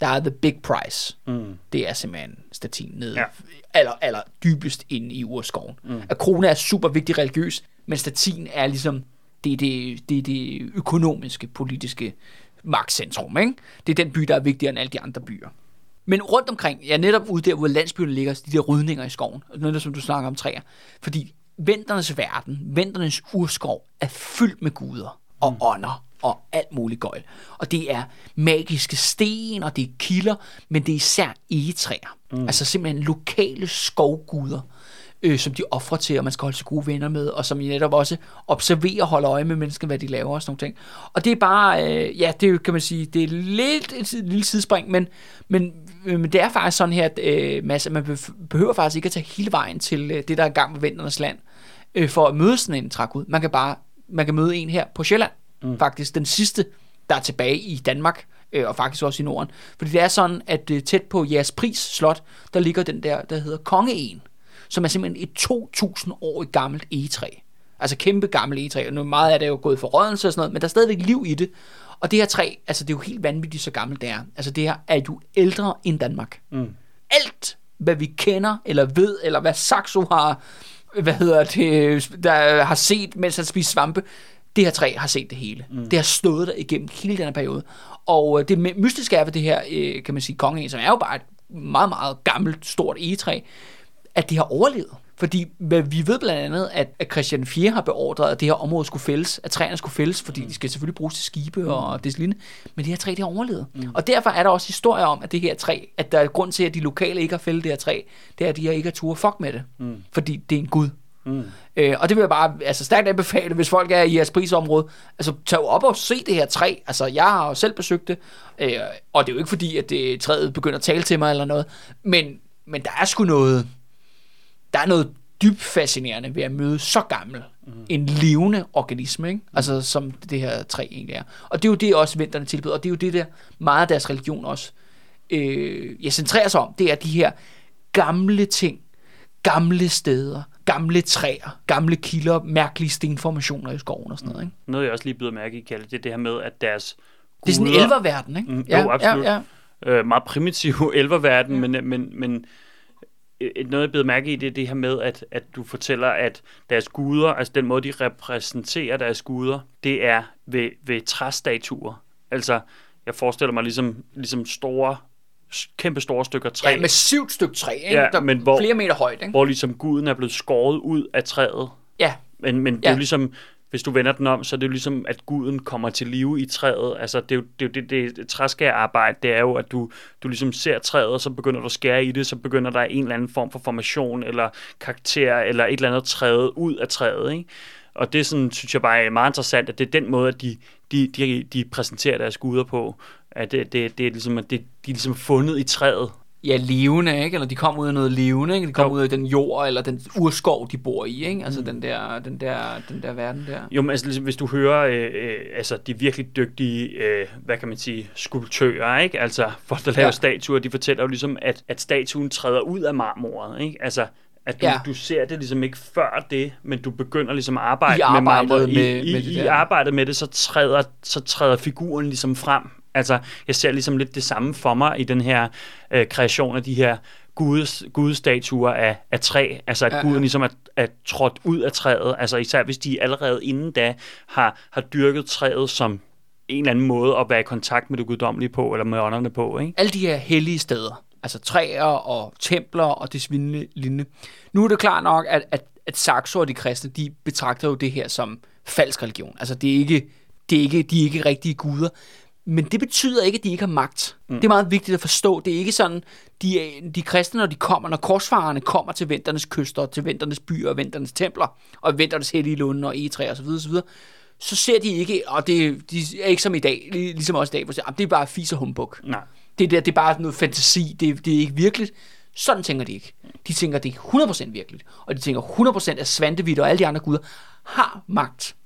der er the big price. Mm. Det er simpelthen statin nede, ja. Aller, aller dybest inde i urskoven. Mm. Akrone er super vigtig religiøs, men statin er ligesom, det er det, det, er det økonomiske, politiske magtcentrum. Ikke? Det er den by, der er vigtigere end alle de andre byer. Men rundt omkring, ja netop ude der, hvor landsbyerne ligger, de der rydninger i skoven, noget der, som du snakker om træer. Fordi venternes verden, venternes urskov, er fyldt med guder og mm. ånder og alt muligt gøjl. Og det er magiske sten, og det er kilder, men det er især egetræer. Mm. Altså simpelthen lokale skovguder, øh, som de offrer til, og man skal holde sig gode venner med, og som I netop også observerer og holder øje med mennesker, hvad de laver og sådan nogle ting. Og det er bare, øh, ja, det er kan man sige, det er lidt et lille sidespring, men, men, øh, men det er faktisk sådan her, at, øh, Mads, at man behøver faktisk ikke at tage hele vejen til øh, det, der er i gang med Vinternes Land, øh, for at møde sådan en trækud. Man kan bare, man kan møde en her på Sjælland, mm. faktisk den sidste, der er tilbage i Danmark, øh, og faktisk også i Norden. Fordi det er sådan, at øh, tæt på Jeres Pris Slot, der ligger den der, der hedder Kongeen, som er simpelthen et 2000 år gammelt egetræ. Altså kæmpe gammelt egetræ, og nu meget af det er jo gået for rådelse og sådan noget, men der er stadigvæk liv i det. Og det her træ, altså det er jo helt vanvittigt, så gammelt det er. Altså det her er jo ældre end Danmark. Mm. Alt, hvad vi kender, eller ved, eller hvad Saxo har, hvad hedder det, der har set, mens han spiser svampe, det her træ har set det hele. Mm. Det har stået der igennem hele den her periode. Og øh, det mystiske er ved det her, øh, kan man sige, kongen, som er jo bare et meget, meget gammelt, stort egetræ, at det har overlevet. Fordi vi ved blandt andet, at, at Christian 4 har beordret, at det her område skulle fældes, at træerne skulle fældes, fordi de skal selvfølgelig bruges til skibe mm. og det lignende. Men det her træ, det har overlevet. Mm. Og derfor er der også historier om, at det her træ, at der er grund til, at de lokale ikke har fældet det her træ, det er, at de her ikke har tur fuck med det. Mm. Fordi det er en gud. Mm. Øh, og det vil jeg bare altså, stærkt anbefale, hvis folk er i jeres prisområde. Altså, tag op og se det her træ. Altså, jeg har jo selv besøgt det. Øh, og det er jo ikke fordi, at det, træet begynder at tale til mig eller noget. Men, men der er sgu noget... Der er noget dybt fascinerende ved at møde så gammel mm. en levende organisme, ikke? Altså, som det her træ egentlig er. Og det er jo det også vinterne tilbyder, og det er jo det der meget af deres religion også øh, jeg centrerer sig om, det er de her gamle ting, gamle steder, gamle træer, gamle kilder, mærkelige stenformationer i skoven og sådan noget. Ikke? Noget, jeg også lige byder mærke i, Kalle, det er det her med, at deres Det er sådan en guder- elververden, ikke? Mm, jo, absolut. Ja, ja. øh, meget primitiv elververden, ja. men, men, men noget, jeg blev mærke i, det er det her med, at, at du fortæller, at deres guder, altså den måde, de repræsenterer deres guder, det er ved, ved træstatuer. Altså, jeg forestiller mig ligesom, ligesom store, kæmpe store stykker træ, Ja, syv stykke træ, ikke? Ja, der men hvor- flere meter højt, ikke? hvor ligesom guden er blevet skåret ud af træet. Ja, Men, men det Ja. er jo ligesom, hvis du vender den om, så er det jo ligesom, at guden kommer til live i træet. Altså, det er jo det, er det, det, det træskærarbejde, det er jo, at du, du ligesom ser træet, og så begynder du at skære i det, så begynder der en eller anden form for formation, eller karakter, eller et eller andet træet ud af træet, ikke? Og det sådan, synes jeg bare er meget interessant, at det er den måde, at de, de, de, de præsenterer deres guder på. At det, det, det er ligesom, at det, de er ligesom fundet i træet ja, levende, ikke? Eller de kommer ud af noget levende, ikke? De kommer Jo. ud af den jord, eller den urskov, de bor i, ikke? Altså den, der, den, der, den der verden der. Jo, men altså, hvis du hører øh, øh, altså, de virkelig dygtige, øh, hvad kan man sige, skulptører, ikke? Altså folk, der laver Ja. statuer, de fortæller jo ligesom, at, at statuen træder ud af marmoret, ikke? Altså, at du, Ja. du ser det ligesom ikke før det, men du begynder ligesom at arbejde I med marmoret. med- I, med i, det I arbejdet med det, så træder, så træder figuren ligesom frem. Altså, jeg ser ligesom lidt det samme for mig i den her øh, kreation af de her gudes, gudestatuer af, af træ. Altså, at Ja, ja, guden ligesom er, er trådt ud af træet. Altså, især hvis de allerede inden da har, har dyrket træet som en eller anden måde at være i kontakt med det guddommelige på, eller med ånderne på, ikke? alle de her hellige steder, altså træer og templer og det svindende lignende. Nu er det klart nok, at, at, at Saxo og de kristne, de betragter jo det her som falsk religion. Altså det er ikke, det er ikke, de er ikke rigtige guder. Men det betyder ikke, at de ikke har magt. Mm. Det er meget vigtigt at forstå. Det er ikke sådan, de, de kristne, når de kommer, når korsfarerne kommer til venternes kyster, til venternes byer og venternes templer, og venternes hellige lunde og egetræer osv., osv., så ser de ikke, og det, de er ikke som i dag, lig- ligesom også i dag, hvor "Ah, det er bare fis og humbug. Nej. Det der, det er bare noget fantasi, det, det er ikke virkeligt. Sådan tænker de ikke. De tænker, det er 100% virkeligt. Og de tænker 100% at Svantevidt og alle de andre guder har magt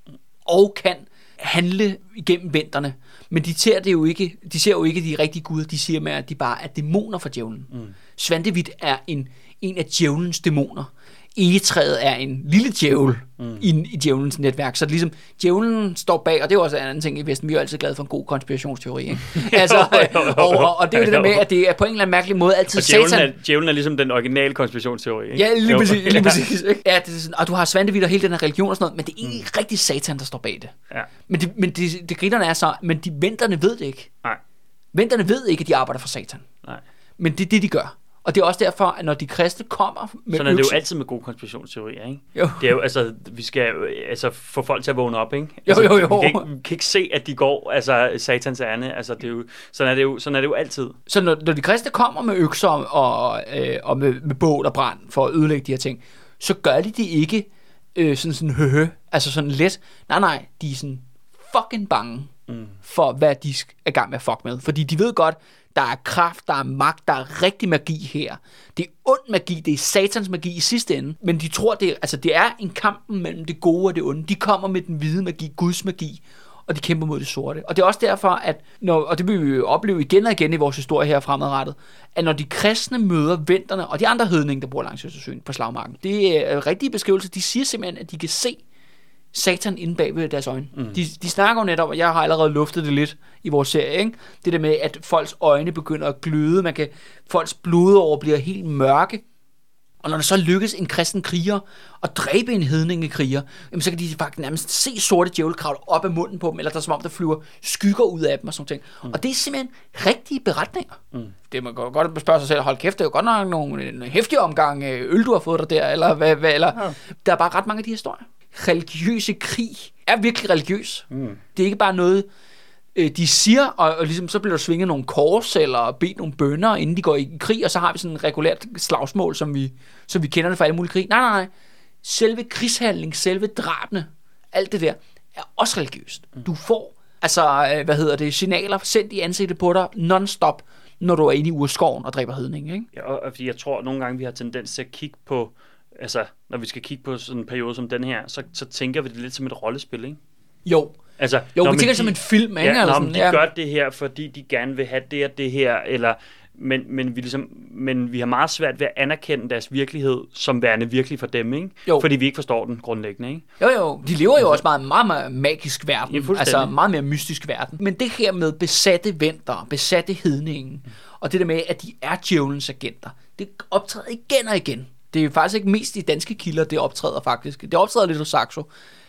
og kan handle igennem venterne. Men de ser det jo ikke, de ser jo ikke de rigtige guder, de siger med, at de bare er dæmoner for djævlen. Mm. Svantevidt er en, en af djævlens dæmoner. Egetræet er en lille djævel mm. i, i djævelens netværk. Så det ligesom, djævlen står bag, og det er også en anden ting i Vesten. Vi er jo altid glade for en god konspirationsteori. Ikke? altså, Jo, jo, jo. og, og, og, det er jo det der med, at det er på en eller anden mærkelig måde altid Og djævlen satan. er, djævlen er ligesom den originale konspirationsteori, ikke? Ja, lige præcis. Lige præcis ikke? Ja, det er sådan, og du har Svantevit og hele den her religion og sådan noget, men det er egentlig mm. rigtig satan, der står bag det. Ja. Men det, men det, det grinerne er så, men de venterne ved det ikke. Nej, Venterne ved ikke, at de arbejder for satan. nej. Men det er det, de gør. Og det er også derfor, at når de kristne kommer med Sådan er det jo altid med gode konspirationsteorier, ikke? Jo. Det er jo, altså, vi skal jo, altså, få folk til at vågne op, ikke? Jo, Altså, jo, jo. Vi kan, ikke, vi kan ikke se, at de går, altså, satans ærne. Altså, det er jo, sådan, er det jo, sådan er det jo altid. Så når, når de kristne kommer med økser og, øh, og med, med bål og brand for at ødelægge de her ting, så gør de det ikke øh, sådan sådan høhø, altså sådan let. Nej, nej, de er sådan fucking bange mm. for, hvad de er i gang med at fuck med. Fordi de ved godt, der er kraft, der er magt, der er rigtig magi her. Det er ond magi, det er satans magi i sidste ende. Men de tror, det er, altså, det er en kamp mellem det gode og det onde. De kommer med den hvide magi, Guds magi, og de kæmper mod det sorte. Og det er også derfor, at, når, og det vil vi jo opleve igen og igen i vores historie her fremadrettet, at når de kristne møder venterne og de andre hedninge, der bor langs Østersøen på slagmarken, det er rigtige beskrivelser. De siger simpelthen, at de kan se satan inde bag ved deres øjne. Mm. De, de snakker jo netop, og jeg har allerede luftet det lidt i vores serie, ikke? det der med, at folks øjne begynder at gløde, man kan, folks blodår bliver helt mørke, og når det så lykkes en kristen kriger at dræbe en hedningekriger, jamen så kan de faktisk nærmest se sorte djævel kravle op af munden på dem, eller der er som om, der flyver skygger ud af dem og sådan noget. Mm. Og det er simpelthen rigtige beretninger. Mm. Det man kan godt spørge sig selv, hold kæft, det er jo godt nok nogle, en hæftig omgang øh, øl, du har fået dig der, eller hvad, hvad eller, ja. der er bare ret mange af de historier. Religiøse krig er virkelig religiøs. Mm. Det er ikke bare noget, øh, de siger, og, og ligesom, så bliver der svinget nogle kors, eller bedt nogle bønder, inden de går i krig, og så har vi sådan et regulært slagsmål, som vi, som vi kender det fra alle mulige krig. Nej, nej, nej. Selve krigshandling, selve drabene, alt det der, er også religiøst. Du får, altså, øh, hvad hedder det, signaler sendt i ansigtet på dig, non-stop, når du er inde i urskoven og dræber hedning, ikke? Ja, og, jeg tror, at nogle gange vi har tendens til at kigge på, altså, når vi skal kigge på sådan en periode som den her, så, så tænker vi det lidt som et rollespil, ikke? Jo, Altså, jo vi tænker det de- som en film, ikke? Ja, Eller sådan, men de ja. gør det her, fordi de gerne vil have det og det her, eller, men, men, vi ligesom, men vi har meget svært ved at anerkende deres virkelighed som værende virkelig for dem, ikke? Jo. Fordi vi ikke forstår den grundlæggende, ikke? Jo, jo. De lever jo også meget, meget, meget magisk verden. Ja, altså meget mere mystisk verden. Men det her med besatte venter, besatte hedningen, og det der med, at de er djævelens agenter, det optræder igen og igen. Det er faktisk ikke mest i danske kilder, det optræder faktisk. Det optræder lidt hos Saxo.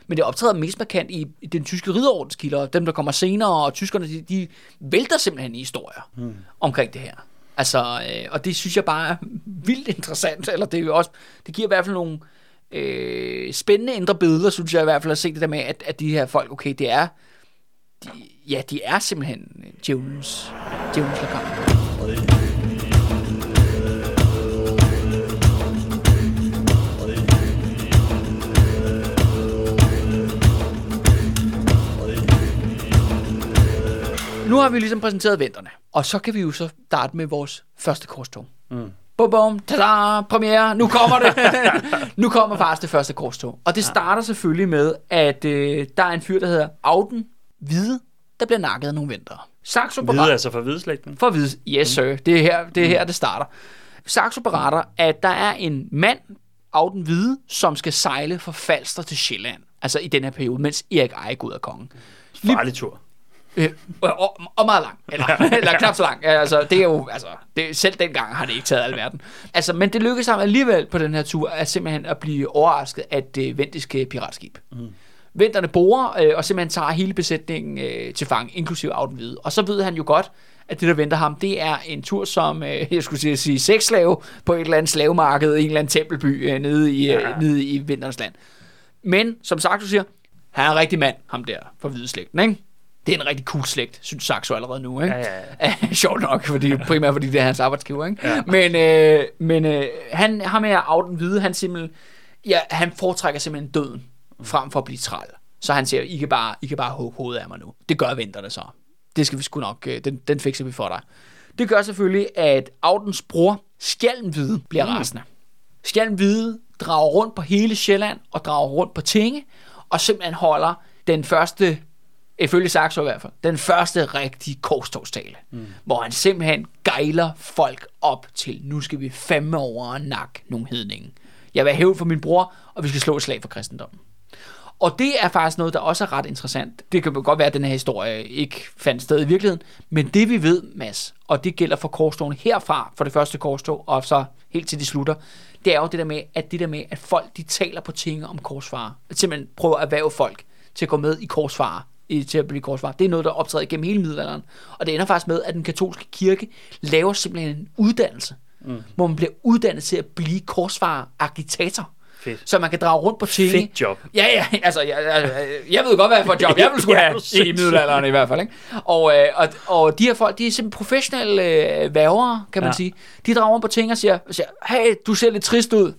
Men det optræder mest markant i, den tyske ridderordens kilder. Dem, der kommer senere, og tyskerne, de, de vælter simpelthen i historier hmm. omkring det her. Altså, øh, og det synes jeg bare er vildt interessant. Eller det er jo også, det giver i hvert fald nogle øh, spændende indre billeder, synes jeg i hvert fald at se det der med, at, at de her folk, okay, det er, de, ja, de er simpelthen djævelens, djævelens lakar. Har vi ligesom præsenteret venterne, og så kan vi jo så starte med vores første korstog. Mm. Bum, bum, tada, premiere, nu kommer det. nu kommer faktisk det første korstog. Og det starter selvfølgelig med, at øh, der er en fyr, der hedder Auden Hvide, der bliver nakket af nogle ventere. Saxo Hvide beretter, altså for hvideslægten. for at vide, yes sir, det er her, det, er her, det starter. Saxo beretter, at der er en mand, Auden Hvide, som skal sejle fra Falster til Sjælland. Altså i den her periode, mens Erik Eik ud af kongen. Farlig tur. Øh, og, og, meget lang. Eller, eller knap så lang. Ja, Altså, det er jo, altså, det, selv dengang har det ikke taget alverden. Altså, men det lykkedes ham alligevel på den her tur, at simpelthen at blive overrasket af det vendiske piratskib. Mm. Venterne borer, øh, og simpelthen tager hele besætningen øh, til fang, inklusive Auden Hvide. Og så ved han jo godt, at det, der venter ham, det er en tur som, øh, jeg skulle sige, sexslave på et eller andet slavemarked i en eller anden tempelby øh, nede, i, øh, Ja. nede i Vinterens land. Men, som Saxo siger, han er en rigtig mand, ham der, fra hvide slægten, ikke? Det er en rigtig cool slægt, synes Saxo allerede nu, ikke? Ja, ja, ja. Sjovt nok, fordi, primært fordi det er hans arbejdsgiver, ikke? Ja. Men, øh, men øh, han har med at Auden Hvide, han simpelthen, ja, han foretrækker simpelthen døden, frem for at blive træl. Så han siger, I kan bare, I kan bare hugge hovedet af mig nu. Det gør venterne så. Det skal vi sgu nok, øh, den, den fikser vi for dig. Det gør selvfølgelig, at Audens bror, Skjalmhvide, bliver mm. rasende. Skjalmhvide drager rundt på hele Sjælland og drager rundt på Tinge, og simpelthen holder den første, ifølge Saxo i hvert fald, den første rigtige korstogstale, mm. hvor han simpelthen gejler folk op til, nu skal vi fandme over og nakke nogle hedninge. Jeg vil hæve for min bror, og vi skal slå et slag for kristendommen. Og det er faktisk noget, der også er ret interessant. Det kan godt være, at den her historie ikke fandt sted i virkeligheden, men det vi ved, Mads, og det gælder for korstogene herfra, for det første korstog, og så helt til de slutter, det er jo det der med, at det der med, at folk de taler på ting om korsfarer. At simpelthen prøver at erhverve folk til at gå med i korsfarer i, til at blive korsfarer. Det er noget, der optræder gennem hele middelalderen. Og det ender faktisk med, at den katolske kirke laver simpelthen en uddannelse, mm. hvor man bliver uddannet til at blive korsfarer agitator. Fedt. Så man kan drage rundt på tinge. Fedt job. Ja, ja, altså, jeg, jeg, jeg ved godt, hvad for et job jeg ville skulle have i middelalderen i hvert fald. Ikke? Og, øh, og, og de her folk, de er simpelthen professionelle øh, værger, kan man Ja. sige. De drager rundt på ting og siger, siger, hey, du ser lidt trist ud.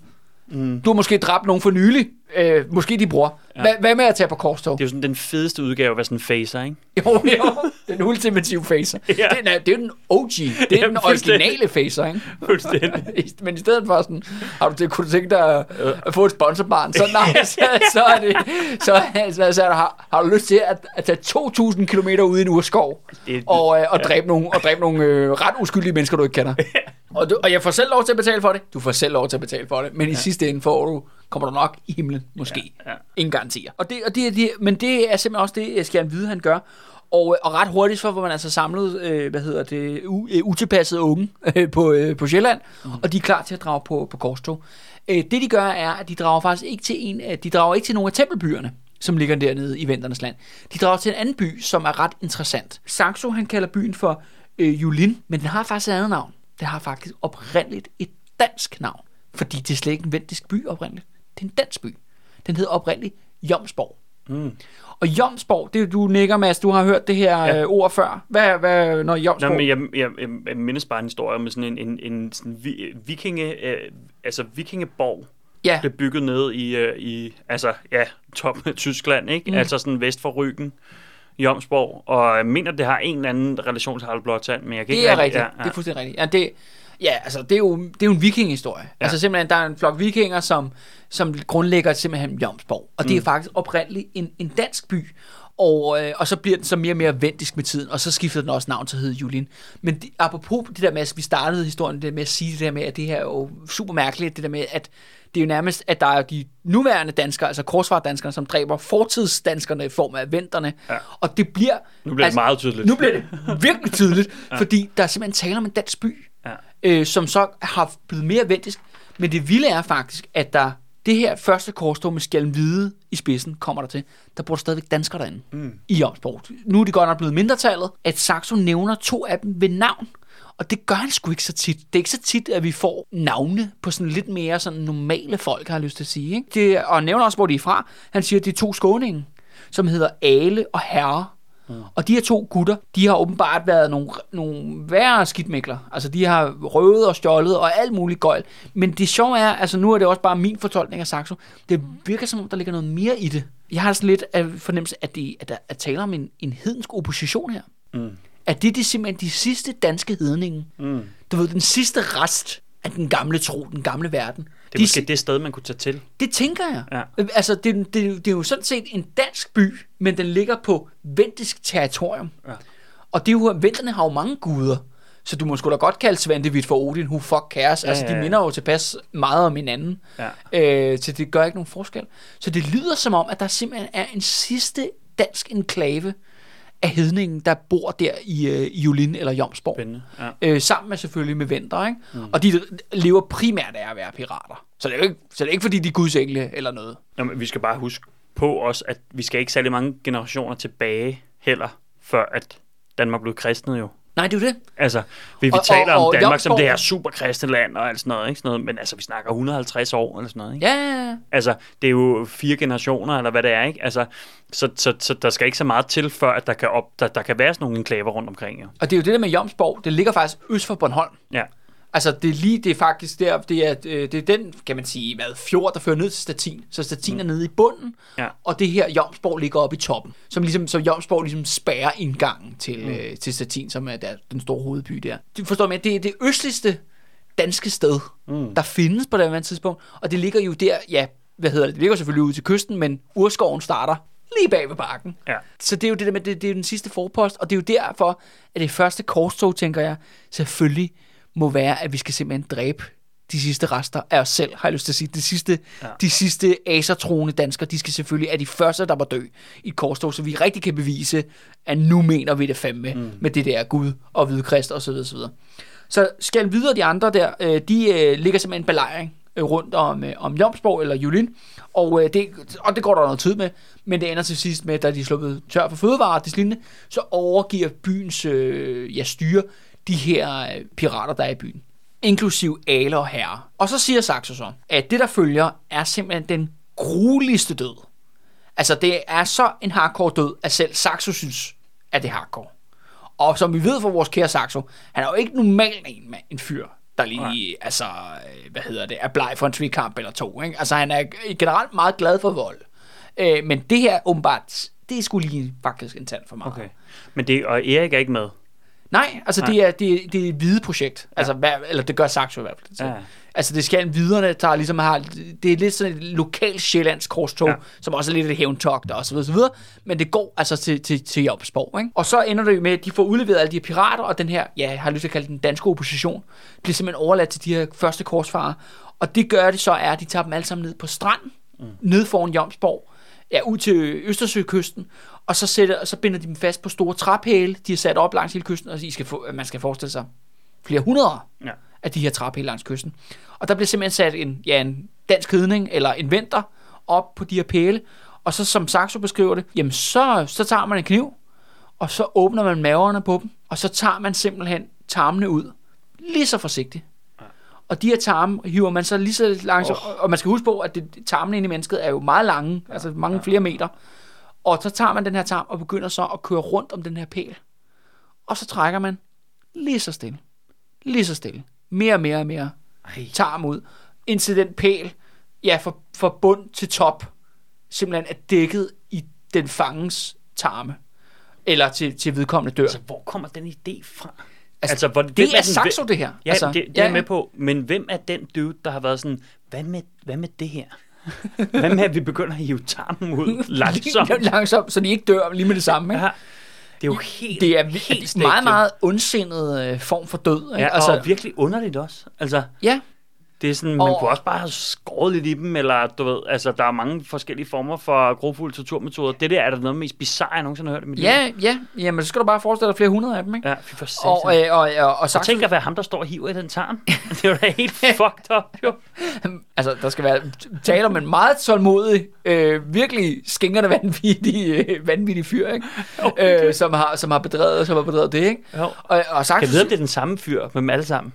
Mm. Du har måske dræbt nogen for nylig. Øh, måske de bror. Ja. Hvad, hvad med at tage på korstog? Det er jo sådan den fedeste udgave af sådan en facer, ikke? Jo, jo. Den ultimative facer. Ja. Ja. Den er, det er jo den OG. Det er Ja, den originale facer, ikke? Fuldstændig. Men i stedet for sådan, har du det, kunne du tænke dig at, få et sponsorbarn? Så nej, så, så er det, så, så, så har, har du lyst til at, at tage 2.000 km ud i en urskov Det- og, øh, og dræbe nogle, og dræbe nogle øh, ret uskyldige mennesker, du ikke kender. Og, du, og jeg får selv lov til at betale for det. Du får selv lov til at betale for det. Men i sidste ende får du, kommer du nok i himlen, måske. Ja, ja. Ingen garantier. Og det, og det, det, men det er simpelthen også det, skal han vide, han gør. Og, og ret hurtigt, for hvor man altså samlet, øh, hvad hedder det, u, øh, utilpassede unge øh, på, øh, på Sjælland, mm. og de er klar til at drage på, på korstog. Øh, det de gør er, at de drager faktisk ikke til en, af- de drager ikke til nogle af tempelbyerne, som ligger dernede i Venternes land. De drager til en anden by, som er ret interessant. Saxo, han kalder byen for øh, Julin, men den har faktisk et andet navn. Det har faktisk oprindeligt et dansk navn, fordi det er slet ikke en vendisk by oprindeligt. Det er en dansk by. Den hedder oprindeligt Jomsborg. Mm. Og Jomsborg, det er- du nikker, Mads, du har hørt det her Ja. ja. ord før. Hvad, hvad når Nå, Jomsborg... men jeg, jeg, jeg, jeg mindes bare en historie med sådan en, en, en sådan vi, vikinge, øh, altså vikingeborg, ja, blev bygget ned i, øh, i altså, ja, top af Tyskland, ikke? Mm. Altså sådan vest for Ryggen, Jomsborg, og jeg mener, det har en eller anden relation til Harald Blåtand, men jeg kan det ikke er rigtig- rigtigt. Ja, ja. Det er fuldstændig rigtigt. Ja, det, ja altså, det er jo, det er jo en vikinghistorie. Ja. Altså simpelthen, der er en flok vikinger, som, som grundlægger simpelthen Jomsborg. Og det er faktisk oprindeligt en, en dansk by. Og, øh, og så bliver den så mere og mere vendisk med tiden, og så skifter den også navn til at hedde Julin. Men det, apropos det der med, at vi startede historien det med at sige det der med, at det her er jo super mærkeligt, det der med, at det er jo nærmest, at der er de nuværende danskere, altså korsfardanskerne, som dræber fortidsdanskerne i form af venterne. Ja. Og det bliver... Nu bliver det meget tydeligt. Nu bliver det virkelig tydeligt, ja. fordi der er simpelthen tale om en dansk by, Ja. øh, som så har blevet mere vendisk. Men det vilde er faktisk, at der det her første korstog med skjalm hvide i spidsen kommer der til, der bor stadigvæk danskere derinde mm. i Jomsborg. Nu er de godt nok blevet mindretallet, at Saxo nævner to af dem ved navn. Og det gør han sgu ikke så tit. Det er ikke så tit, at vi får navne på sådan lidt mere sådan normale folk, har jeg lyst til at sige. Ikke? Det, og han nævner også, hvor de er fra. Han siger, at det er to skåninge, som hedder Ale og Herre. Mm. Og de her to gutter, de har åbenbart været nogle, nogle værre skidtmækler. Altså, de har røvet og stjålet og alt muligt gøjl. Men det sjove er, altså nu er det også bare min fortolkning af Saxo, det virker som om, der ligger noget mere i det. Jeg har sådan lidt af fornemmelse, at, det, at der er tale om en, en hedensk opposition her. Mm. At det, det er simpelthen de sidste danske hedninge. Mm. Du ved, den sidste rest af den gamle tro, den gamle verden. Det er de, måske det sted, man kunne tage til. det tænker jeg. Ja. Altså, det, det, det er jo sådan set en dansk by, men den ligger på vendisk territorium. Ja. Og det er jo, venterne har jo mange guder. Så du må sgu da godt kalde Svantevit for Odin, who fuck cares. Ja, altså, ja, de ja. minder jo tilpas meget om hinanden. Ja. Øh, så det gør ikke nogen forskel. Så det lyder som om, at der simpelthen er en sidste dansk enklave af hedningen, der bor der i, øh, i Julin eller Jomsborg. Spændende. Ja. Øh, sammen med selvfølgelig med venter, ikke? Mm. Og de lever primært af at være pirater. Så det er jo ikke, så det er ikke fordi, de er gudsengle eller noget. Jamen, vi skal bare huske på os, at vi skal ikke særlig mange generationer tilbage heller, før at Danmark blev kristnet jo. Nej, det er jo det. Altså, vi, vi Og- taler og- om og Danmark som Jomsborg- det her super kristne land og alt sådan noget, ikke? Sådan noget, men altså, vi snakker 150 år eller sådan noget, ikke? Ja, ja, ja. Altså, det er jo fire generationer, eller hvad det er, ikke? Altså, så, så, så der skal ikke så meget til, før at der kan, op, der, der kan være sådan nogle enklaver rundt omkring, jo. Og det er jo det der med Jomsborg. Det ligger faktisk øst for Bornholm. Ja. Altså, det er lige, det er faktisk der, det er, øh, det er den, kan man sige, hvad, fjord, der fører ned til Statin. Så Statin mm. er nede i bunden, Ja. og det her Jomsborg ligger oppe i toppen. Som ligesom, så Jomsborg ligesom spærrer indgangen til, mm. øh, til Statin, som er der, den store hovedby der. Du forstår mig, det er det østligste danske sted, mm. der findes på det her tidspunkt. Og det ligger jo der, ja, hvad hedder det, det ligger selvfølgelig ude til kysten, men urskoven starter lige bag ved bakken. Ja. Så det er jo det der med, det, det er jo den sidste forpost, og det er jo derfor, at det første korstog, tænker jeg, selvfølgelig må være, at vi skal simpelthen dræbe de sidste rester af os selv, har jeg lyst til at sige. De sidste, ja. De sidste asertroende danskere, de skal selvfølgelig er de første, der var dø i et korstog, så vi rigtig kan bevise, at nu mener vi det fandme mm. med det der Gud og hvide krist og så videre, så skal videre de andre der, øh, de øh, ligger simpelthen en belejring øh, rundt om, om Jomsborg eller Julin, og, det, og det går der noget tid med, men det ender til sidst med, da de er sluppet tør for fødevarer og lignende, så overgiver byens øh, ja, styre de her øh, pirater, der er i byen inklusiv ale og herre. Og så siger Saxo så, at det, der følger, er simpelthen den grueligste død. Altså, det er så en hardcore død, at selv Saxo synes, at det er hardcore. Og som vi ved fra vores kære Saxo, han er jo ikke normalt en, mand, en fyr, der lige, Nej. altså, øh, hvad hedder det, er bleg for en tvikamp eller to. Ikke? Altså, han er generelt meget glad for vold. Øh, men det her, åbenbart, det er sgu lige faktisk en tand for mig. Okay. Men det, og Erik er ikke med. Nej, altså Nej. det er, det, er, det er et hvide projekt. Altså, hvad, eller det gør Saxo i hvert fald. til. Ja. Altså det skal videre, der ligesom har, det er lidt sådan et lokalt sjællandsk korstog, ja. Ja. som også er lidt et hævntogt og så videre, så videre, men det går altså til, til, til Jobsborg, ikke? Og så ender det med, at de får udleveret alle de her pirater, og den her, ja, jeg har lyst til at kalde den danske opposition, bliver simpelthen overladt til de her første korsfarer, og det gør det så er, at de tager dem alle sammen ned på stranden, mm. ned foran Jomsborg, ja, ud til Østersøkysten, og så, sætter, og så binder de dem fast på store træpæle, de er sat op langs hele kysten, og I skal få, man skal forestille sig flere hundrede Ja. af de her træpæle langs kysten. Og der bliver simpelthen sat en, ja, en dansk hedning eller en venter op på de her pæle, og så som Saxo beskriver det, jamen så, så tager man en kniv, og så åbner man maverne på dem, og så tager man simpelthen tarmene ud, lige så forsigtigt. Og de her tarme hiver man så lige så langsomt, oh. og man skal huske på, at det, tarmene inde i mennesket er jo meget lange, ja. altså mange flere meter. Og så tager man den her tarm og begynder så at køre rundt om den her pæl. Og så trækker man lige så stille, lige så stille, mere og mere og mere Ej. tarm ud, indtil den pæl, ja, fra, fra bund til top, simpelthen er dækket i den fangens tarme. Eller til, til vedkommende dør. Altså, hvor kommer den idé fra? Altså, hvor, det er Saxo, det her. Ja, altså, altså, det, det ja, er jeg med på. Men hvem er den dude, der har været sådan, hvad med, hvad med det her? hvad med, at vi begynder at hive tarmen ud langsomt? langsomt, så de ikke dør lige med det samme. Ikke? Ja. Det er jo helt, Det er helt meget, meget ondsindet øh, form for død. Ikke? Ja, altså, og virkelig underligt også. Altså, ja, det er sådan, man Og- kunne også bare have skåret lidt i dem, eller du ved, altså, der er mange forskellige former for grofulde torturmetoder. Det der er da noget mest bizarre, jeg nogensinde har hørt i mit liv. ja, ja, jamen, så skal du bare forestille dig flere hundrede af dem. Ikke? Ja, for satan. Og, øh, og, og, og, og Så Saxo, tænk at være ham, der står og hiver i den tarm. det er jo da helt fucked up, jo. altså, der skal være tale om en meget tålmodig, øh, virkelig skængerne vanvittig, øh, vanvittig fyr, ikke? Okay. Øh, som, har, som, har bedrevet, som har bedrevet det, ikke? Jo. Og, og Saxo, Kan jeg vide, om det er den samme fyr med dem alle sammen?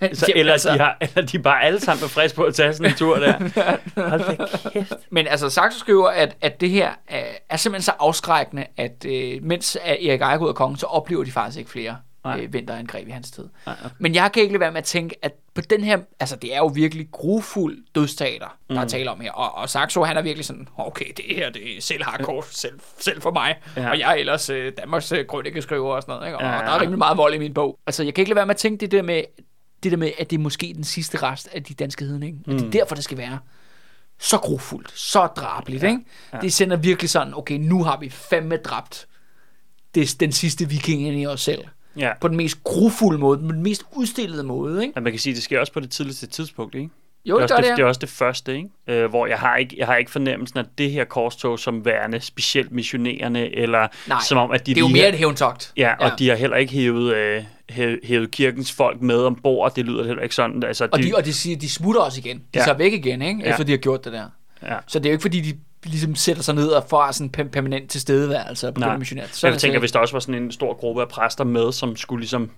Så, eller, altså- de har, eller de bare alle sammen er friske på at tage sådan en tur der. Hold da kæft. Men altså, Saxo skriver, at, at det her er, er simpelthen så afskrækkende, at øh, mens Erik Ejegod er kongen, så oplever de faktisk ikke flere Nej. øh, vinterangreb i hans tid. Nej, okay. Men jeg kan ikke lade være med at tænke, at på den her, altså det er jo virkelig grufuld dødstater, der mm. er tale om her. Og, og Saxo, han er virkelig sådan, okay, det her, det er selv hardcore, selv, selv for mig. Ja. Og jeg er ellers øh, Danmarks øh, krønikeskriver og sådan noget, ikke? Og Ja, ja. der er rimelig meget vold i min bog. Altså, jeg kan ikke lade være med at tænke det der med, det der med, at det er måske den sidste rest af de danske hedninge. Mm. At det er derfor, det skal være så grufuldt, så drabeligt, ja. ikke? Ja. Det sender virkelig sådan, okay, nu har vi fandme dræbt det, den sidste viking ind i os selv. Ja. På den mest grufulde måde, på den mest udstillede måde, ikke? ja, man kan sige, det sker også på det tidligste tidspunkt, ikke? Jo, det, det, gør er det, også det, det ja. er også det første, ikke? Øh, hvor jeg har ikke, jeg har ikke fornemmelsen af det her korstog som værende specielt missionerende, eller Nej, som om, at de det er jo mere et hævntogt. Ja, og de har heller ikke hævet, øh, hævet, kirkens folk med ombord. Det lyder heller ikke sådan. Altså, Og de, og de siger, de smutter også igen. De ja. Ja. tager væk igen, ikke? Ja. Efter de har gjort det der. ja. Så det er jo ikke fordi, de ligesom sætter sig ned og får sådan en permanent tilstedeværelse på den missionært. Så jeg det tænker, hvis der også var sådan en stor gruppe af præster med, som skulle ligesom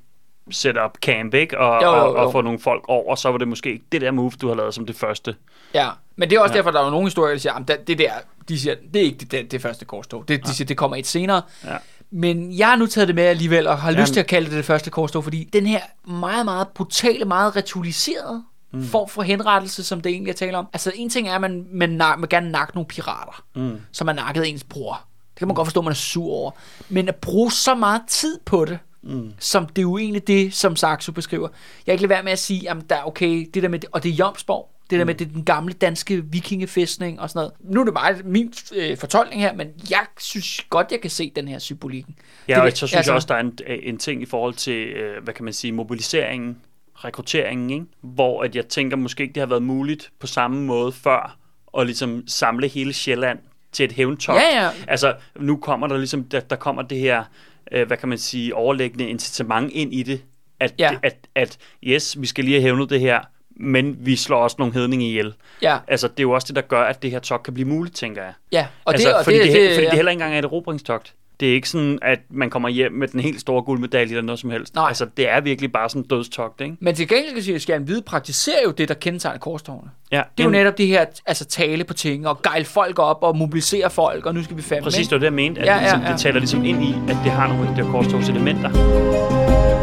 sætte op camp, ikke? Og, Jo, jo, jo. og få nogle folk over, så var det måske ikke det der move, du har lavet som det første. Ja, men det er også ja. Ja. derfor, der er jo nogle historier, der siger, at det der, de siger, det er ikke det, det, det første korstog. Det, de siger, det kommer et senere. Ja. Men jeg har nu taget det med alligevel, og har lyst Jamen. til at kalde det det første korstog, fordi den her meget, meget brutale, meget ritualiserede mm. form for henrettelse, som det egentlig er tale om. Altså en ting er, at man, man, man gerne nakke nogle pirater, mm. som har nakket ens bror. Det kan man godt forstå, at man er sur over. Men at bruge så meget tid på det, mm. som det er jo egentlig det, som Saxo beskriver. Jeg kan ikke lade være med at sige, at der er okay, det der med, og det er Jomsborg, det der med, det er den gamle danske vikingefæstning og sådan noget. Nu er det bare min øh, fortolkning her, men jeg synes godt, jeg kan se den her symbolikken. Ja, Det og så synes altså, jeg også, der er en, en ting i forhold til, øh, hvad kan man sige, mobiliseringen rekrutteringen, ikke? hvor at jeg tænker måske ikke, det har været muligt på samme måde før at ligesom samle hele Sjælland til et hævntogt. Ja, ja. Altså, nu kommer der ligesom, der, der kommer det her, øh, hvad kan man sige, overlæggende incitament ind i det, at, Ja. at, at yes, vi skal lige have hævnet det her, men vi slår også nogle hedninge ihjel. Ja, Altså, det er jo også det, der gør, at det her togt kan blive muligt, tænker jeg. ja. Og altså, det, og fordi det, det, fordi ja. det heller ikke engang er et erobringstogt. Det er ikke sådan, at man kommer hjem med den helt store guldmedalje eller noget som helst. Nej. Altså, det er virkelig bare sådan en dødstogt, ikke? Men til gengæld kan sige, at Skjern Hvide praktiserer jo det, der kendetegner korstogene. Ja, Det er jo netop det her, altså tale på ting, og gejle folk op, og mobilisere folk, og nu skal vi fandme, Præcis, det var det, jeg mente. At Ja, ja, ligesom, ja, ja. det taler ligesom ind i, at det har nogle af de der korstogselementer. Og,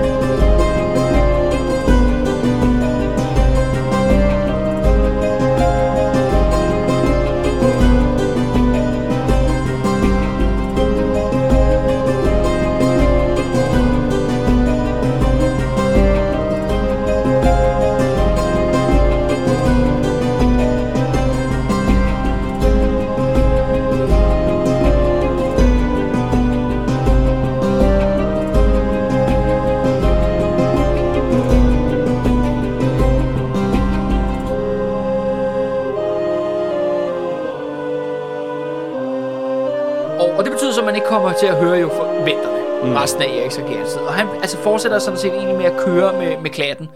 mm. resten af Eriks regeringstid. Og han altså, fortsætter sådan set egentlig med at køre med, med klatten.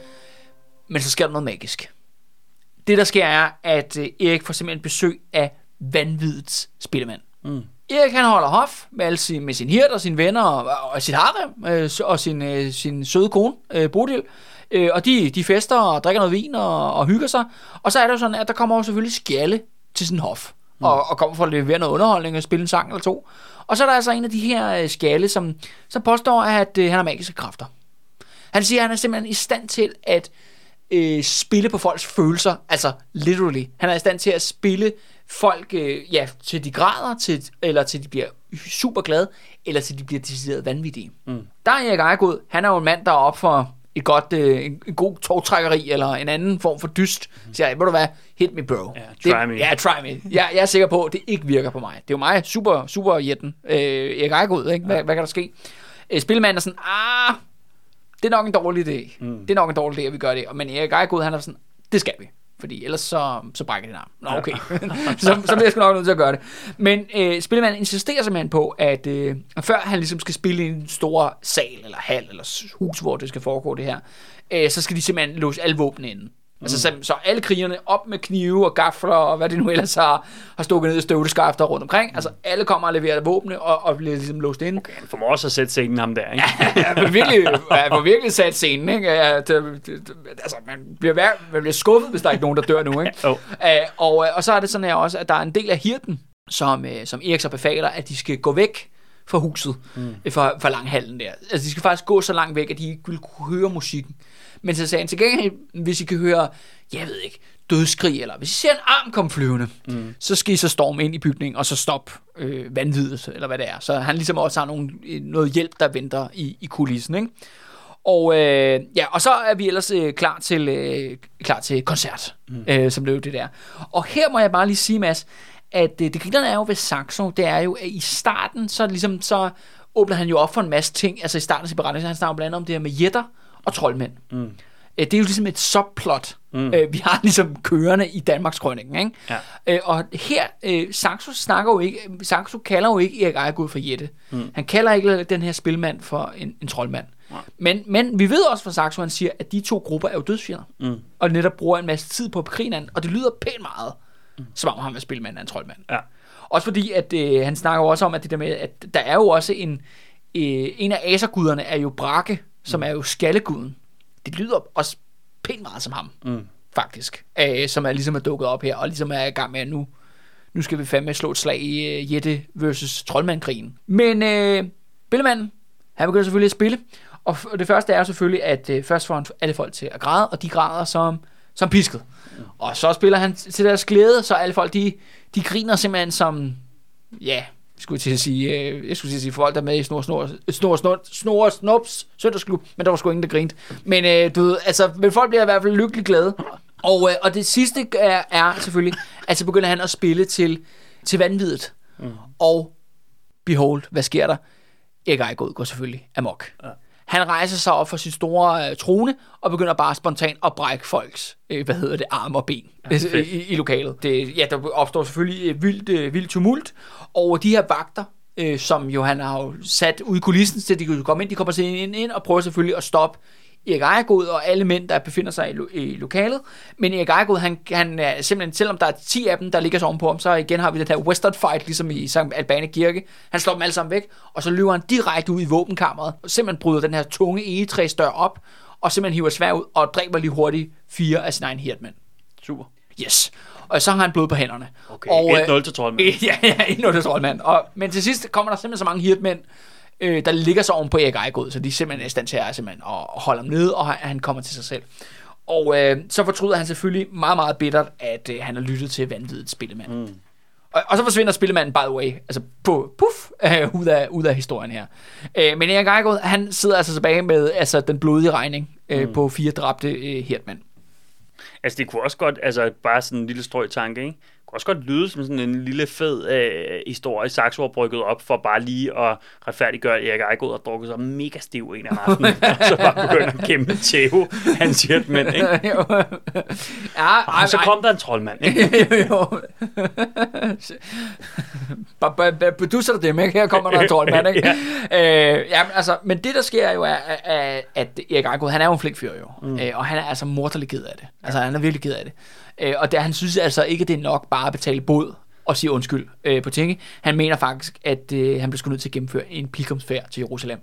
Men så sker der noget magisk. Det, der sker, er, at øh, Erik får simpelthen besøg af vanvidets spillemand. Mm. Erik han holder hof med, alle sin, med sin hirt og sine venner og, og sit harem øh, og sin, øh, sin søde kone, øh, Bodil. Øh, og de, de fester og drikker noget vin og, og hygger sig. Og så er det jo sådan, at der kommer jo selvfølgelig skjalle til sin hof. Mm. Og, og kommer for at levere noget underholdning og spille en sang eller to. Og så er der altså en af de her øh, skjalle, som, som påstår, at øh, han har magiske kræfter. Han siger, at han er simpelthen i stand til at øh, spille på folks følelser, altså literally. Han er i stand til at spille folk, øh, ja, til de græder, til, eller til de bliver super glade, eller til de bliver decideret vanvittige. Mm. Der er Erik Ejegod, han er jo en mand, der er op for et godt, øh, en, en god togtrækkeri, eller en anden form for dyst. Så siger jeg, ved du hvad, hit me bro. Ja, try det, me. Ja, try me. Jeg, jeg er sikker på, at det ikke virker på mig. Det er jo mig, super, super jætten. Øh, Erik Ejegod, ikke? Hvad, hvad kan der ske? Øh, spillemanden er sådan, ah, det er nok en dårlig idé. Mm. Det er nok en dårlig idé, at vi gør det. Men Erik Ejegod, han er sådan, det skal vi. Fordi ellers så, så brækker det arm. Nå, okay. så, så bliver jeg sgu nok nødt til at gøre det. Men øh, spillemanden insisterer simpelthen på, at øh, før han ligesom skal spille i en stor sal, eller hal, eller hus, hvor det skal foregå det her, øh, så skal de simpelthen låse alle våbne inde. Mm. Altså, så, så alle krigerne op med knive og gafler og hvad det nu ellers har, har stukket ned i støvleskafter rundt omkring. Altså, alle kommer og leverer våbne og, og bliver ligesom låst inde. Han formår også at sætte scenen ham der, ikke? Ja, men virkelig, ja, virkelig sat scenen, ikke? Ja, det, det, det, altså, man bliver, vær, man bliver skuffet, hvis der er ikke nogen, der dør nu, ikke? Jo. Uh, og, øh, og så er det sådan her også, at der er en del af hirten, som, uh, som Erik så befaler, at de skal gå væk fra huset, mm. fra, fra langhallen der. Altså, de skal faktisk gå så langt væk, at de ikke vil kunne høre musikken. Men så sagde han til gengæld, hvis I kan høre, jeg ved ikke, dødskrig, eller hvis I ser en arm komme flyvende, mm. så skal I så storme ind i bygningen, og så stoppe øh, vanviddet, eller hvad det er. Så han ligesom også har nogle, noget hjælp, der venter i, i kulissen, ikke? Og, øh, ja, og så er vi ellers øh, klar, til, øh, klar til koncert, mm. øh, som blev det der. Og her må jeg bare lige sige, Mads, at øh, det grinerne er jo ved Saxo, det er jo, at i starten, så ligesom, så åbner han jo op for en masse ting, altså i starten af sin beretning, så han snakker blandt andet om det her med jætter og troldmænd. Mm. Øh, det er jo ligesom et subplot, mm. øh, vi har ligesom kørende i Danmarks Krønningen, ikke? Ja. Øh, og her, Saxo snakker jo ikke, Saxo kalder jo ikke Erik Ejegod for Jette. Mm. Han kalder ikke den her spilmand for en, en troldmand. Men, men vi ved også fra Saxo, han siger, at de to grupper er jo dødsfjender. Mm. Og netop bruger en masse tid på at bekrige hinanden, og det lyder pænt meget, mm. som om han er spilmand er en troldmand. Ja. Også fordi, at øh, han snakker også om, at det der med, at der er jo også en, øh, en af aserguderne er jo Brake, som er jo skalleguden. Det lyder også pænt meget som ham, mm. faktisk. Øh, som er ligesom er dukket op her, og ligesom er i gang med, at nu, nu skal vi fandme slå et slag i øh, Jette versus Troldmand-krigen. Men øh, Billemanden, han begynder selvfølgelig at spille, og det første er selvfølgelig, at øh, først får han alle folk til at græde, og de græder som, som pisket. Mm. Og så spiller han til deres glæde, så alle folk, de, de griner simpelthen som, ja, skulle til at sige, øh, jeg skulle til at sige folk, der er med i Snor, Snor, Snor, Snor, Snor, Snops søndagsklub, men der var sgu ingen, der grinte. Men øh, du ved, altså, men folk bliver i hvert fald lykkelig glade. Og, øh, og det sidste er, er selvfølgelig, at så begynder han at spille til, til vanviddet. Mm. Og behold, hvad sker der? Erik Ejegod går selvfølgelig amok. Ja. Han rejser sig op for sin store øh, trone og begynder bare spontant at brække folks, øh, hvad hedder det, arme og ben ja, fedt. i, i lokalet. Det, ja, der opstår selvfølgelig øh, vildt, øh, vildt tumult, og de her vagter, øh, som jo han har jo sat ud i kulissen, så de kunne komme ind, de kommer ind, ind, ind og prøver selvfølgelig at stoppe Erik Ejegod og alle mænd, der befinder sig i, lo- i lokalet. Men Erik Ejegod, han, han er simpelthen, selvom der er 10 af dem, der ligger så ovenpå ham, så igen har vi den her western fight, ligesom i St. Albane Kirke. Han slår dem alle sammen væk, og så løber han direkte ud i våbenkammeret, og simpelthen bryder den her tunge egetræsdør op, og simpelthen hiver svær ud, og dræber lige hurtigt fire af sine egne hirdmænd. Super. Yes. Og så har han blod på hænderne. Okay, og, øh, 1-0 til troldmand. Ja, ja, 1-0 til troldmand. Og, men til sidst kommer der simpelthen så mange hirdmænd, øh, der ligger så oven på Erik Ejegod, så de er simpelthen i stand til at, simpelthen, at holde ham nede, og han, kommer til sig selv. Og øh, så fortryder han selvfølgelig meget, meget bittert, at øh, han har lyttet til vanviddet spillemand. Mm. Og, og så forsvinder spillemanden, by the way, altså på, puff, øh, ud, af, ud af historien her. Øh, men Erik Ejegod, han sidder altså tilbage med altså, den blodige regning øh, mm. på fire dræbte øh, hirdmænd. Altså, det kunne også godt, altså bare sådan en lille strøg tanke, ikke? Også godt lyde som sådan en lille fed øh, historie, Saxo har brygget op for bare lige at retfærdiggøre, at Erik Ejgaard har drukket sig mega stiv en af aftenen, og så bare begyndt at kæmpe tæve hans hjertmænd, ikke? ja, Og så kom der en troldmand, ikke? jo. Producer dig dem, ikke? Her kommer der en troldmand, ikke? ja. Øh, altså, men det der sker jo er, at Erik Ejgaard, han er jo en flink fyr jo, mm. øh, og han er altså morderlig ked af det. Altså, han er virkelig ked af det. Øh, og der, han synes altså ikke, det er nok bare at betale bod og sige undskyld øh, på tinge. Han mener faktisk, at øh, han bliver sgu nødt til at gennemføre en pilgrimsfærd til Jerusalem.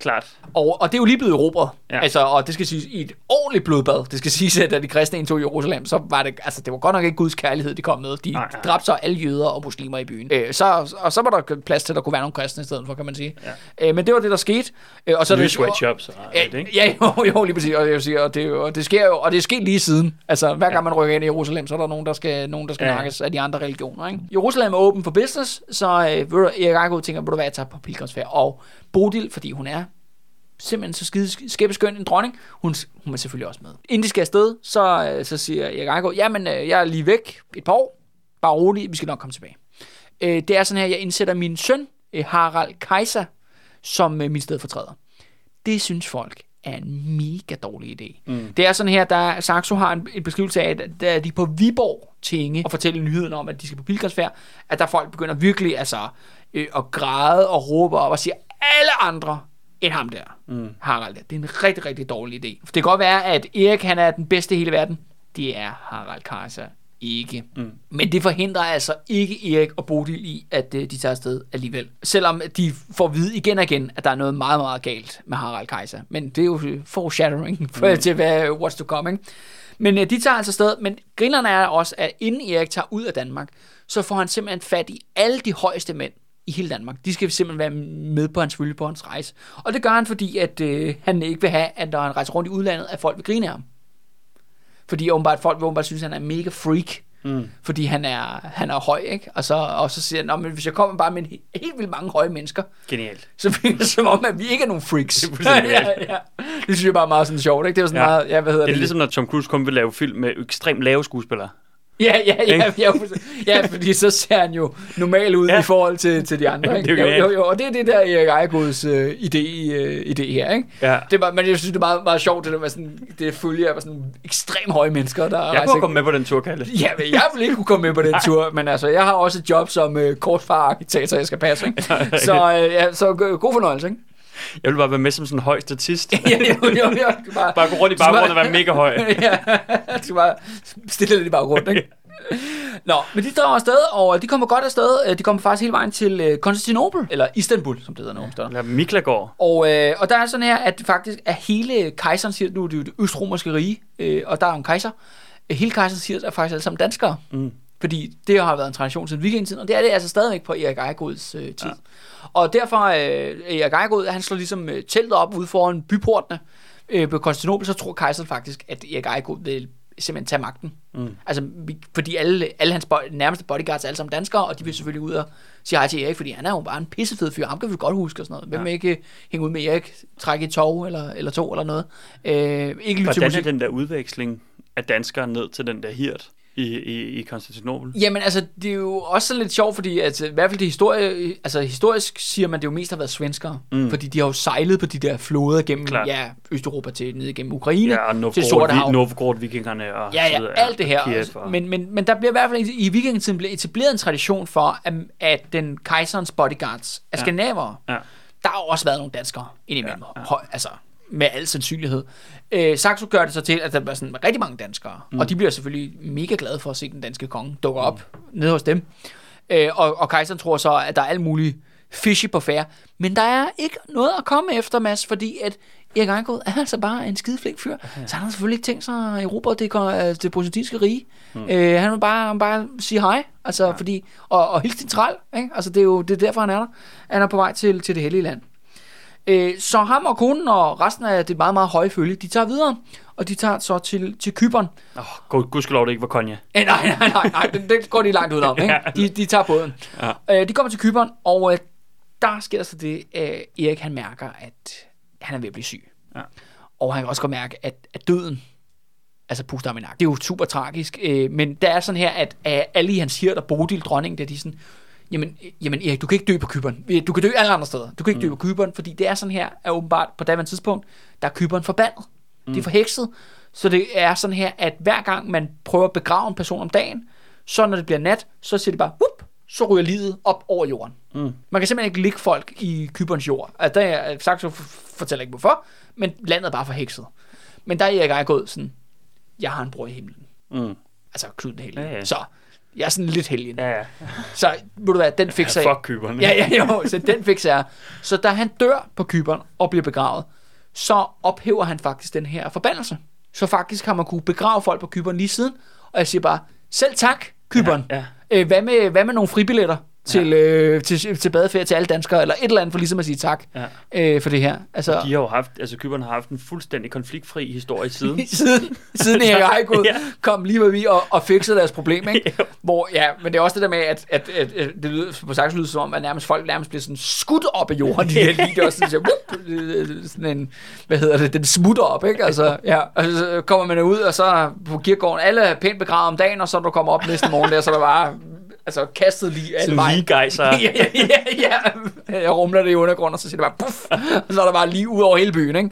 Klart. Og, og det er jo lige blevet erobret. Ja. Ja. Altså, og det skal siges i et ordentligt blodbad. Det skal siges, at da de kristne indtog Jerusalem, så var det, altså, det var godt nok ikke Guds kærlighed, de kom med. De Nej, nej. dræbte så alle jøder og muslimer i byen. Øh, så, og så var der plads til, at der kunne være nogle kristne i stedet for, kan man sige. Ja. Øh, men det var det, der skete. Øh, og så er Nye det, sweatshops og alt, Ja, ikke? ja, jo, jo, lige præcis. Og, jeg vil sige, og, det, og det sker jo, og det er sket lige siden. Altså, hver gang man rykker ind i Jerusalem, så er der nogen, der skal, nogen, der skal Ja. ja. nakkes af de andre religioner. Ikke? Jerusalem er åben for business, så øh, Erik Ejgaard tænker, ved du hvad, jeg tager på pilgrimsfærd. Og Bodil, fordi hun er simpelthen så skide skæbeskøn en dronning, hun, hun er selvfølgelig også med. Inden de skal afsted, så, øh, så siger Erik Ejgaard, jamen, øh, jeg er lige væk et par år. Bare rolig, vi skal nok komme tilbage. Øh, det er sådan her, jeg indsætter min søn, øh, Harald Kaiser, som øh, min stedfortræder. Det synes folk er en mega dårlig idé. Mm. Det er sådan her, der Saxo har en, en beskrivelse af, at da de på Viborg tinge og fortæller nyheden om, at de skal på pilgrimsfærd, at der folk begynder virkelig altså, øh, at græde og råbe op og sige, alle andre end ham der, mm. Harald. der. Det er en rigtig, rigtig dårlig idé. For det kan godt være, at Erik han er den bedste i hele verden. Det er Harald Kaiser ikke. Mm. Men det forhindrer altså ikke Erik og Bodil i, at øh, de tager afsted alligevel. Selvom de får at vide igen og igen, at der er noget meget, meget galt med Harald Kaiser. Men det er jo øh, foreshadowing for, mm. til, hvad, what's to come. Ikke? Men øh, de tager altså afsted. Men grinerne er også, at inden Erik tager ud af Danmark, så får han simpelthen fat i alle de højeste mænd i hele Danmark. De skal simpelthen være med på hans på hans rejse. Og det gør han, fordi at, øh, han ikke vil have, at når han rejser rundt i udlandet, at folk vil grine af ham. Fordi åbenbart, folk vil åbenbart synes, at han er mega freak. Mm. Fordi han er, han er høj, ikke? Og så, og så siger han, "Nå, men hvis jeg kommer bare med en he- helt vildt mange høje mennesker, Genialt. så virker det som om, at vi ikke er nogen freaks. Det er ja, ja. Det synes jeg bare er meget sådan sjovt, ikke? Det er sådan Ja. meget, ja, hvad hedder Det det? er ligesom, når Tom Cruise kun vil lave film med ekstremt lave skuespillere. Ja, ja, ja, ja, ja, fordi så ser han jo normal ud ja. I forhold til, til de andre. Ikke? Jo jo, jo, og det er det der Erik Ejegårds øh, idé, øh, idé her. Ikke? Ja. Det var, men jeg synes, det er meget, meget sjovt, det der med sådan, det følger af sådan ekstremt høje mennesker, der Jeg kunne komme med på den tur, Kalle. Ja, men jeg vil ikke kunne komme med på den tur, men altså, jeg har også et job som øh, kortfararkitekt, så jeg skal passe, ikke? Så, øh, ja, så go- god fornøjelse, ikke? Jeg vil bare være med som sådan en høj statist. ja, jo, jo, jo. Du Bare, Bare gå rundt i baggrunden og være mega høj. ja, du skal bare stille lidt i baggrunden, ikke? Nå, men de drager afsted, og de kommer godt afsted. Øh, De kommer faktisk hele vejen til øh, Konstantinopel, eller Istanbul, som det hedder nu. Ja. Eller Miklagård. Og, øh, og der er sådan her, at faktisk er hele kejseren, siger nu er det jo det østromerske rige, øh, og der er en kejser. Hele kejseren siger, er faktisk alle sammen danskere. Mm. Fordi det har været en tradition siden vikingetiden, og det er det altså stadigvæk på Erik Ejegårds øh, tid. Ja. Og derfor, øh, Erik Ejegård, han slår ligesom øh, teltet op ude foran byportene øh, på Konstantinopel, så tror kejseren faktisk, at Erik Ejegård vil simpelthen tage magten. Mm. Altså, fordi alle, alle hans bo- nærmeste bodyguards er alle sammen danskere, og de vil selvfølgelig ud og sige hej til Erik, fordi han er jo bare en pissefed fyr. Ham kan vi godt huske og sådan noget. Hvem Ja. ikke hænge ud med Erik, trække et tog eller, eller to eller noget. Øh, ikke lytte til Hvordan er den der udveksling af danskere ned til den der hirt? I, i, i Konstantinopel. Jamen altså, det er jo også lidt sjovt, fordi altså, i hvert fald det historie, altså historisk siger man, det jo mest har været svenskere, mm. fordi de har jo sejlet på de der floder gennem Klart. ja, Østeuropa til ned gennem Ukraine, Ja, og til Novgorod, Sorte Hav. vi, Novgorod-vikingerne og Ja, ja, videre. alt det her. Kiev og, Men, men, men der bliver i hvert fald i vikingetiden blevet etableret en tradition for, at, at den kejserens bodyguards er Ja. skandinavere. ja. Der har også været nogle danskere indimellem. Ja, Ja, ja. ja. Altså, med al sandsynlighed. Øh, Saxo gør det så til, at der er sådan rigtig mange danskere. Mm. Og de bliver selvfølgelig mega glade for at se den danske konge dukke op mm. nede hos dem. Øh, og, og kejseren tror så, at der er alt muligt fishy på færre. Men der er ikke noget at komme efter, Mads, fordi at Erik Ejgaard er altså bare en skide flink fyr. Så han har selvfølgelig ikke tænkt sig at erobre det, øh, det byzantinske rige. Mm. Øh, han vil bare, han bare sige hej, altså, ja. fordi, og, og hilse din træl. Ikke? Altså, det er jo det er derfor, han er der. Han er på vej til, til det hellige land. Øh, så ham og konen og resten af det meget, meget høje følge, de tager videre, og de tager så til, til Kyberen. Oh, gud, gudskelov, det ikke var Konja. Eh, nej, nej, nej, nej, den, den går de langt ud om, ikke? De, de tager båden. Ja. Øh, de kommer til Kyberen, og øh, der sker så det, at Erik han mærker, at han er ved at blive syg. Ja. Og han kan også godt mærke, at, at døden, altså puster ham i nakken. Det er jo super tragisk, øh, men der er sådan her, at, alle i hans og Bodil, dronningen, der de sådan, jamen, øh, jamen Erik, du kan ikke dø på Kyberen. Du kan dø alle andre steder. Du kan ikke mm. dø på Kyberen, fordi det er sådan her, at åbenbart på daværende tidspunkt, der er Kyberen forbandet. Mm. Det er forhekset. Så det er sådan her, at hver gang man prøver at begrave en person om dagen, så når det bliver nat, så siger det bare, whoop, så ryger livet op over jorden. Mm. Man kan simpelthen ikke ligge folk i Kyberns jord. Altså, der er sagt, så fortæller ikke hvorfor, men landet er bare forhekset. Men der er Erik Ejgaard sådan, jeg har en bror i himlen. Mm. Altså Knud den hellige. Ja, ja. Så jeg er sådan lidt helgen. Ja, ja. Så ved du hvad, den fik sig. Fuck kyberne. Ja, ja, jo, så den fik sig. Så da han dør på Kyberen og bliver begravet, så ophæver han faktisk den her forbandelse. Så faktisk har man kunne begrave folk på Kyberen lige siden. Og jeg siger bare, selv tak, Kyberen. Ja, ja. Øh, hvad, med, hvad med nogle fribilletter til, øh, til, til badeferie til alle danskere, eller et eller andet for ligesom at sige tak Ja. øh, for det her. Altså, De har jo haft, altså kyberne har haft en fuldstændig konfliktfri historie siden. siden, siden Erik Ejgaard Ja. kom lige forbi og, og fikset deres problem, ikke? Jo. Hvor, ja, men det er også det der med, at, at, at, at det lyder, på sagt lyder som om, at nærmest folk nærmest bliver sådan skudt op af jorden. De her er også sådan, så, whoop, sådan en, hvad hedder det, den smutter op, ikke? Altså, ja, og så kommer man ud, og så på kirkegården, alle er pænt begravet om dagen, og så når du kommer op næste morgen der, så er der bare altså, kastet lige Så vejen. lige gejser. ja, ja, ja. Jeg rumler det i undergrunden, og så siger det bare puff, og så er der bare lige ud over hele byen, ikke?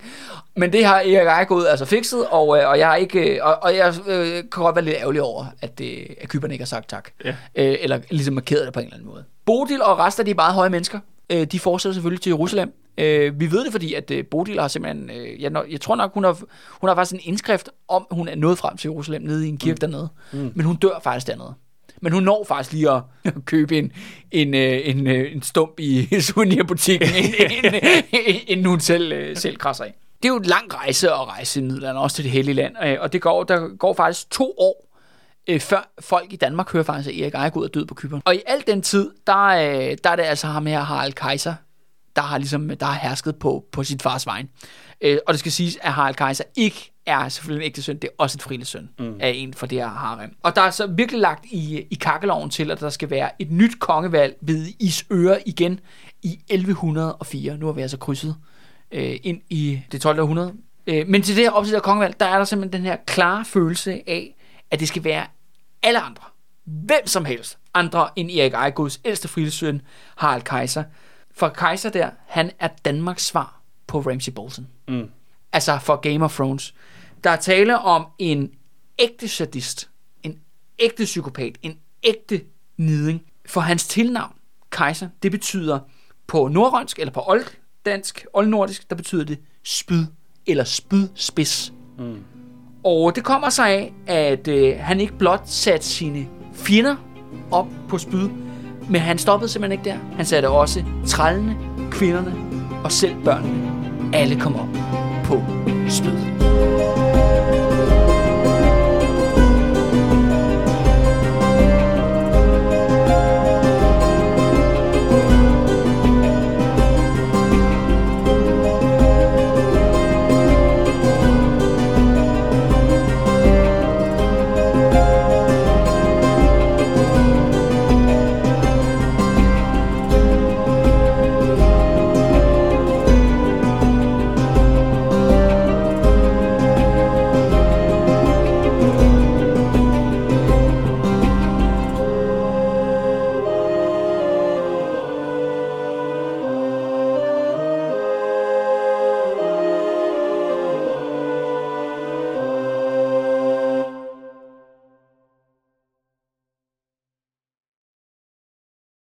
Men det har Erik Ejgaard altså fikset, og, øh, og jeg har ikke, øh, og, og jeg øh, kan godt være lidt ærgerlig over, at, øh, at kyberne ikke har sagt tak. Ja. Øh, eller ligesom markeret det på en eller anden måde. Bodil og resten af de meget høje mennesker, øh, de fortsætter selvfølgelig til Jerusalem. Øh, vi ved det, fordi at øh, Bodil har simpelthen, øh, jeg, jeg tror nok, hun har, hun har faktisk en indskrift om, hun er nået frem til Jerusalem nede i en kirke mm. dernede. Mm. Men hun dør faktisk dernede. Men hun når faktisk lige at købe en, en, øh, en, øh, en stump i souvenirbutikken, inden, inden, hun selv, øh, selv krasser af. Det er jo en lang rejse at rejse i Middelalderen, også til det hellige land, og det går, der går faktisk to år, øh, før folk i Danmark hører faktisk, at Erik Ejgaard er død på Kypern. Og i al den tid, der, øh, der er det altså ham her, Harald Kaiser, der har ligesom der har hersket på, på sit fars vejen. Øh, og det skal siges, at Harald Kaiser ikke er selvfølgelig en ægte søn, det er også et frilles søn mm. af en for det her harem. Og der er så virkelig lagt i, i kakkeloven til, at der skal være et nyt kongevalg ved Isøre igen i 1104. Nu har vi altså krydset øh, ind i det 12. århundrede. Øh, men til det her opsæt af kongevalg, der er der simpelthen den her klare følelse af, at det skal være alle andre. Hvem som helst andre end Erik Ejgaards ældste frilesøn, Harald Kaiser. For Kaiser der, han er Danmarks svar på Ramsey Bolton. Mm. Altså for Game of Thrones. Der er tale om en ægte sadist, en ægte psykopat, en ægte niding. For hans tilnavn, Kaiser, det betyder på nordrønsk eller på olddansk, oldnordisk, der betyder det spyd eller spydspids. Mm. Og det kommer sig af, at øh, han ikke blot satte sine fjender op på spyd, men han stoppede simpelthen ikke der. Han satte også trællene, kvinderne og selv børnene. Alle kom op på spyd.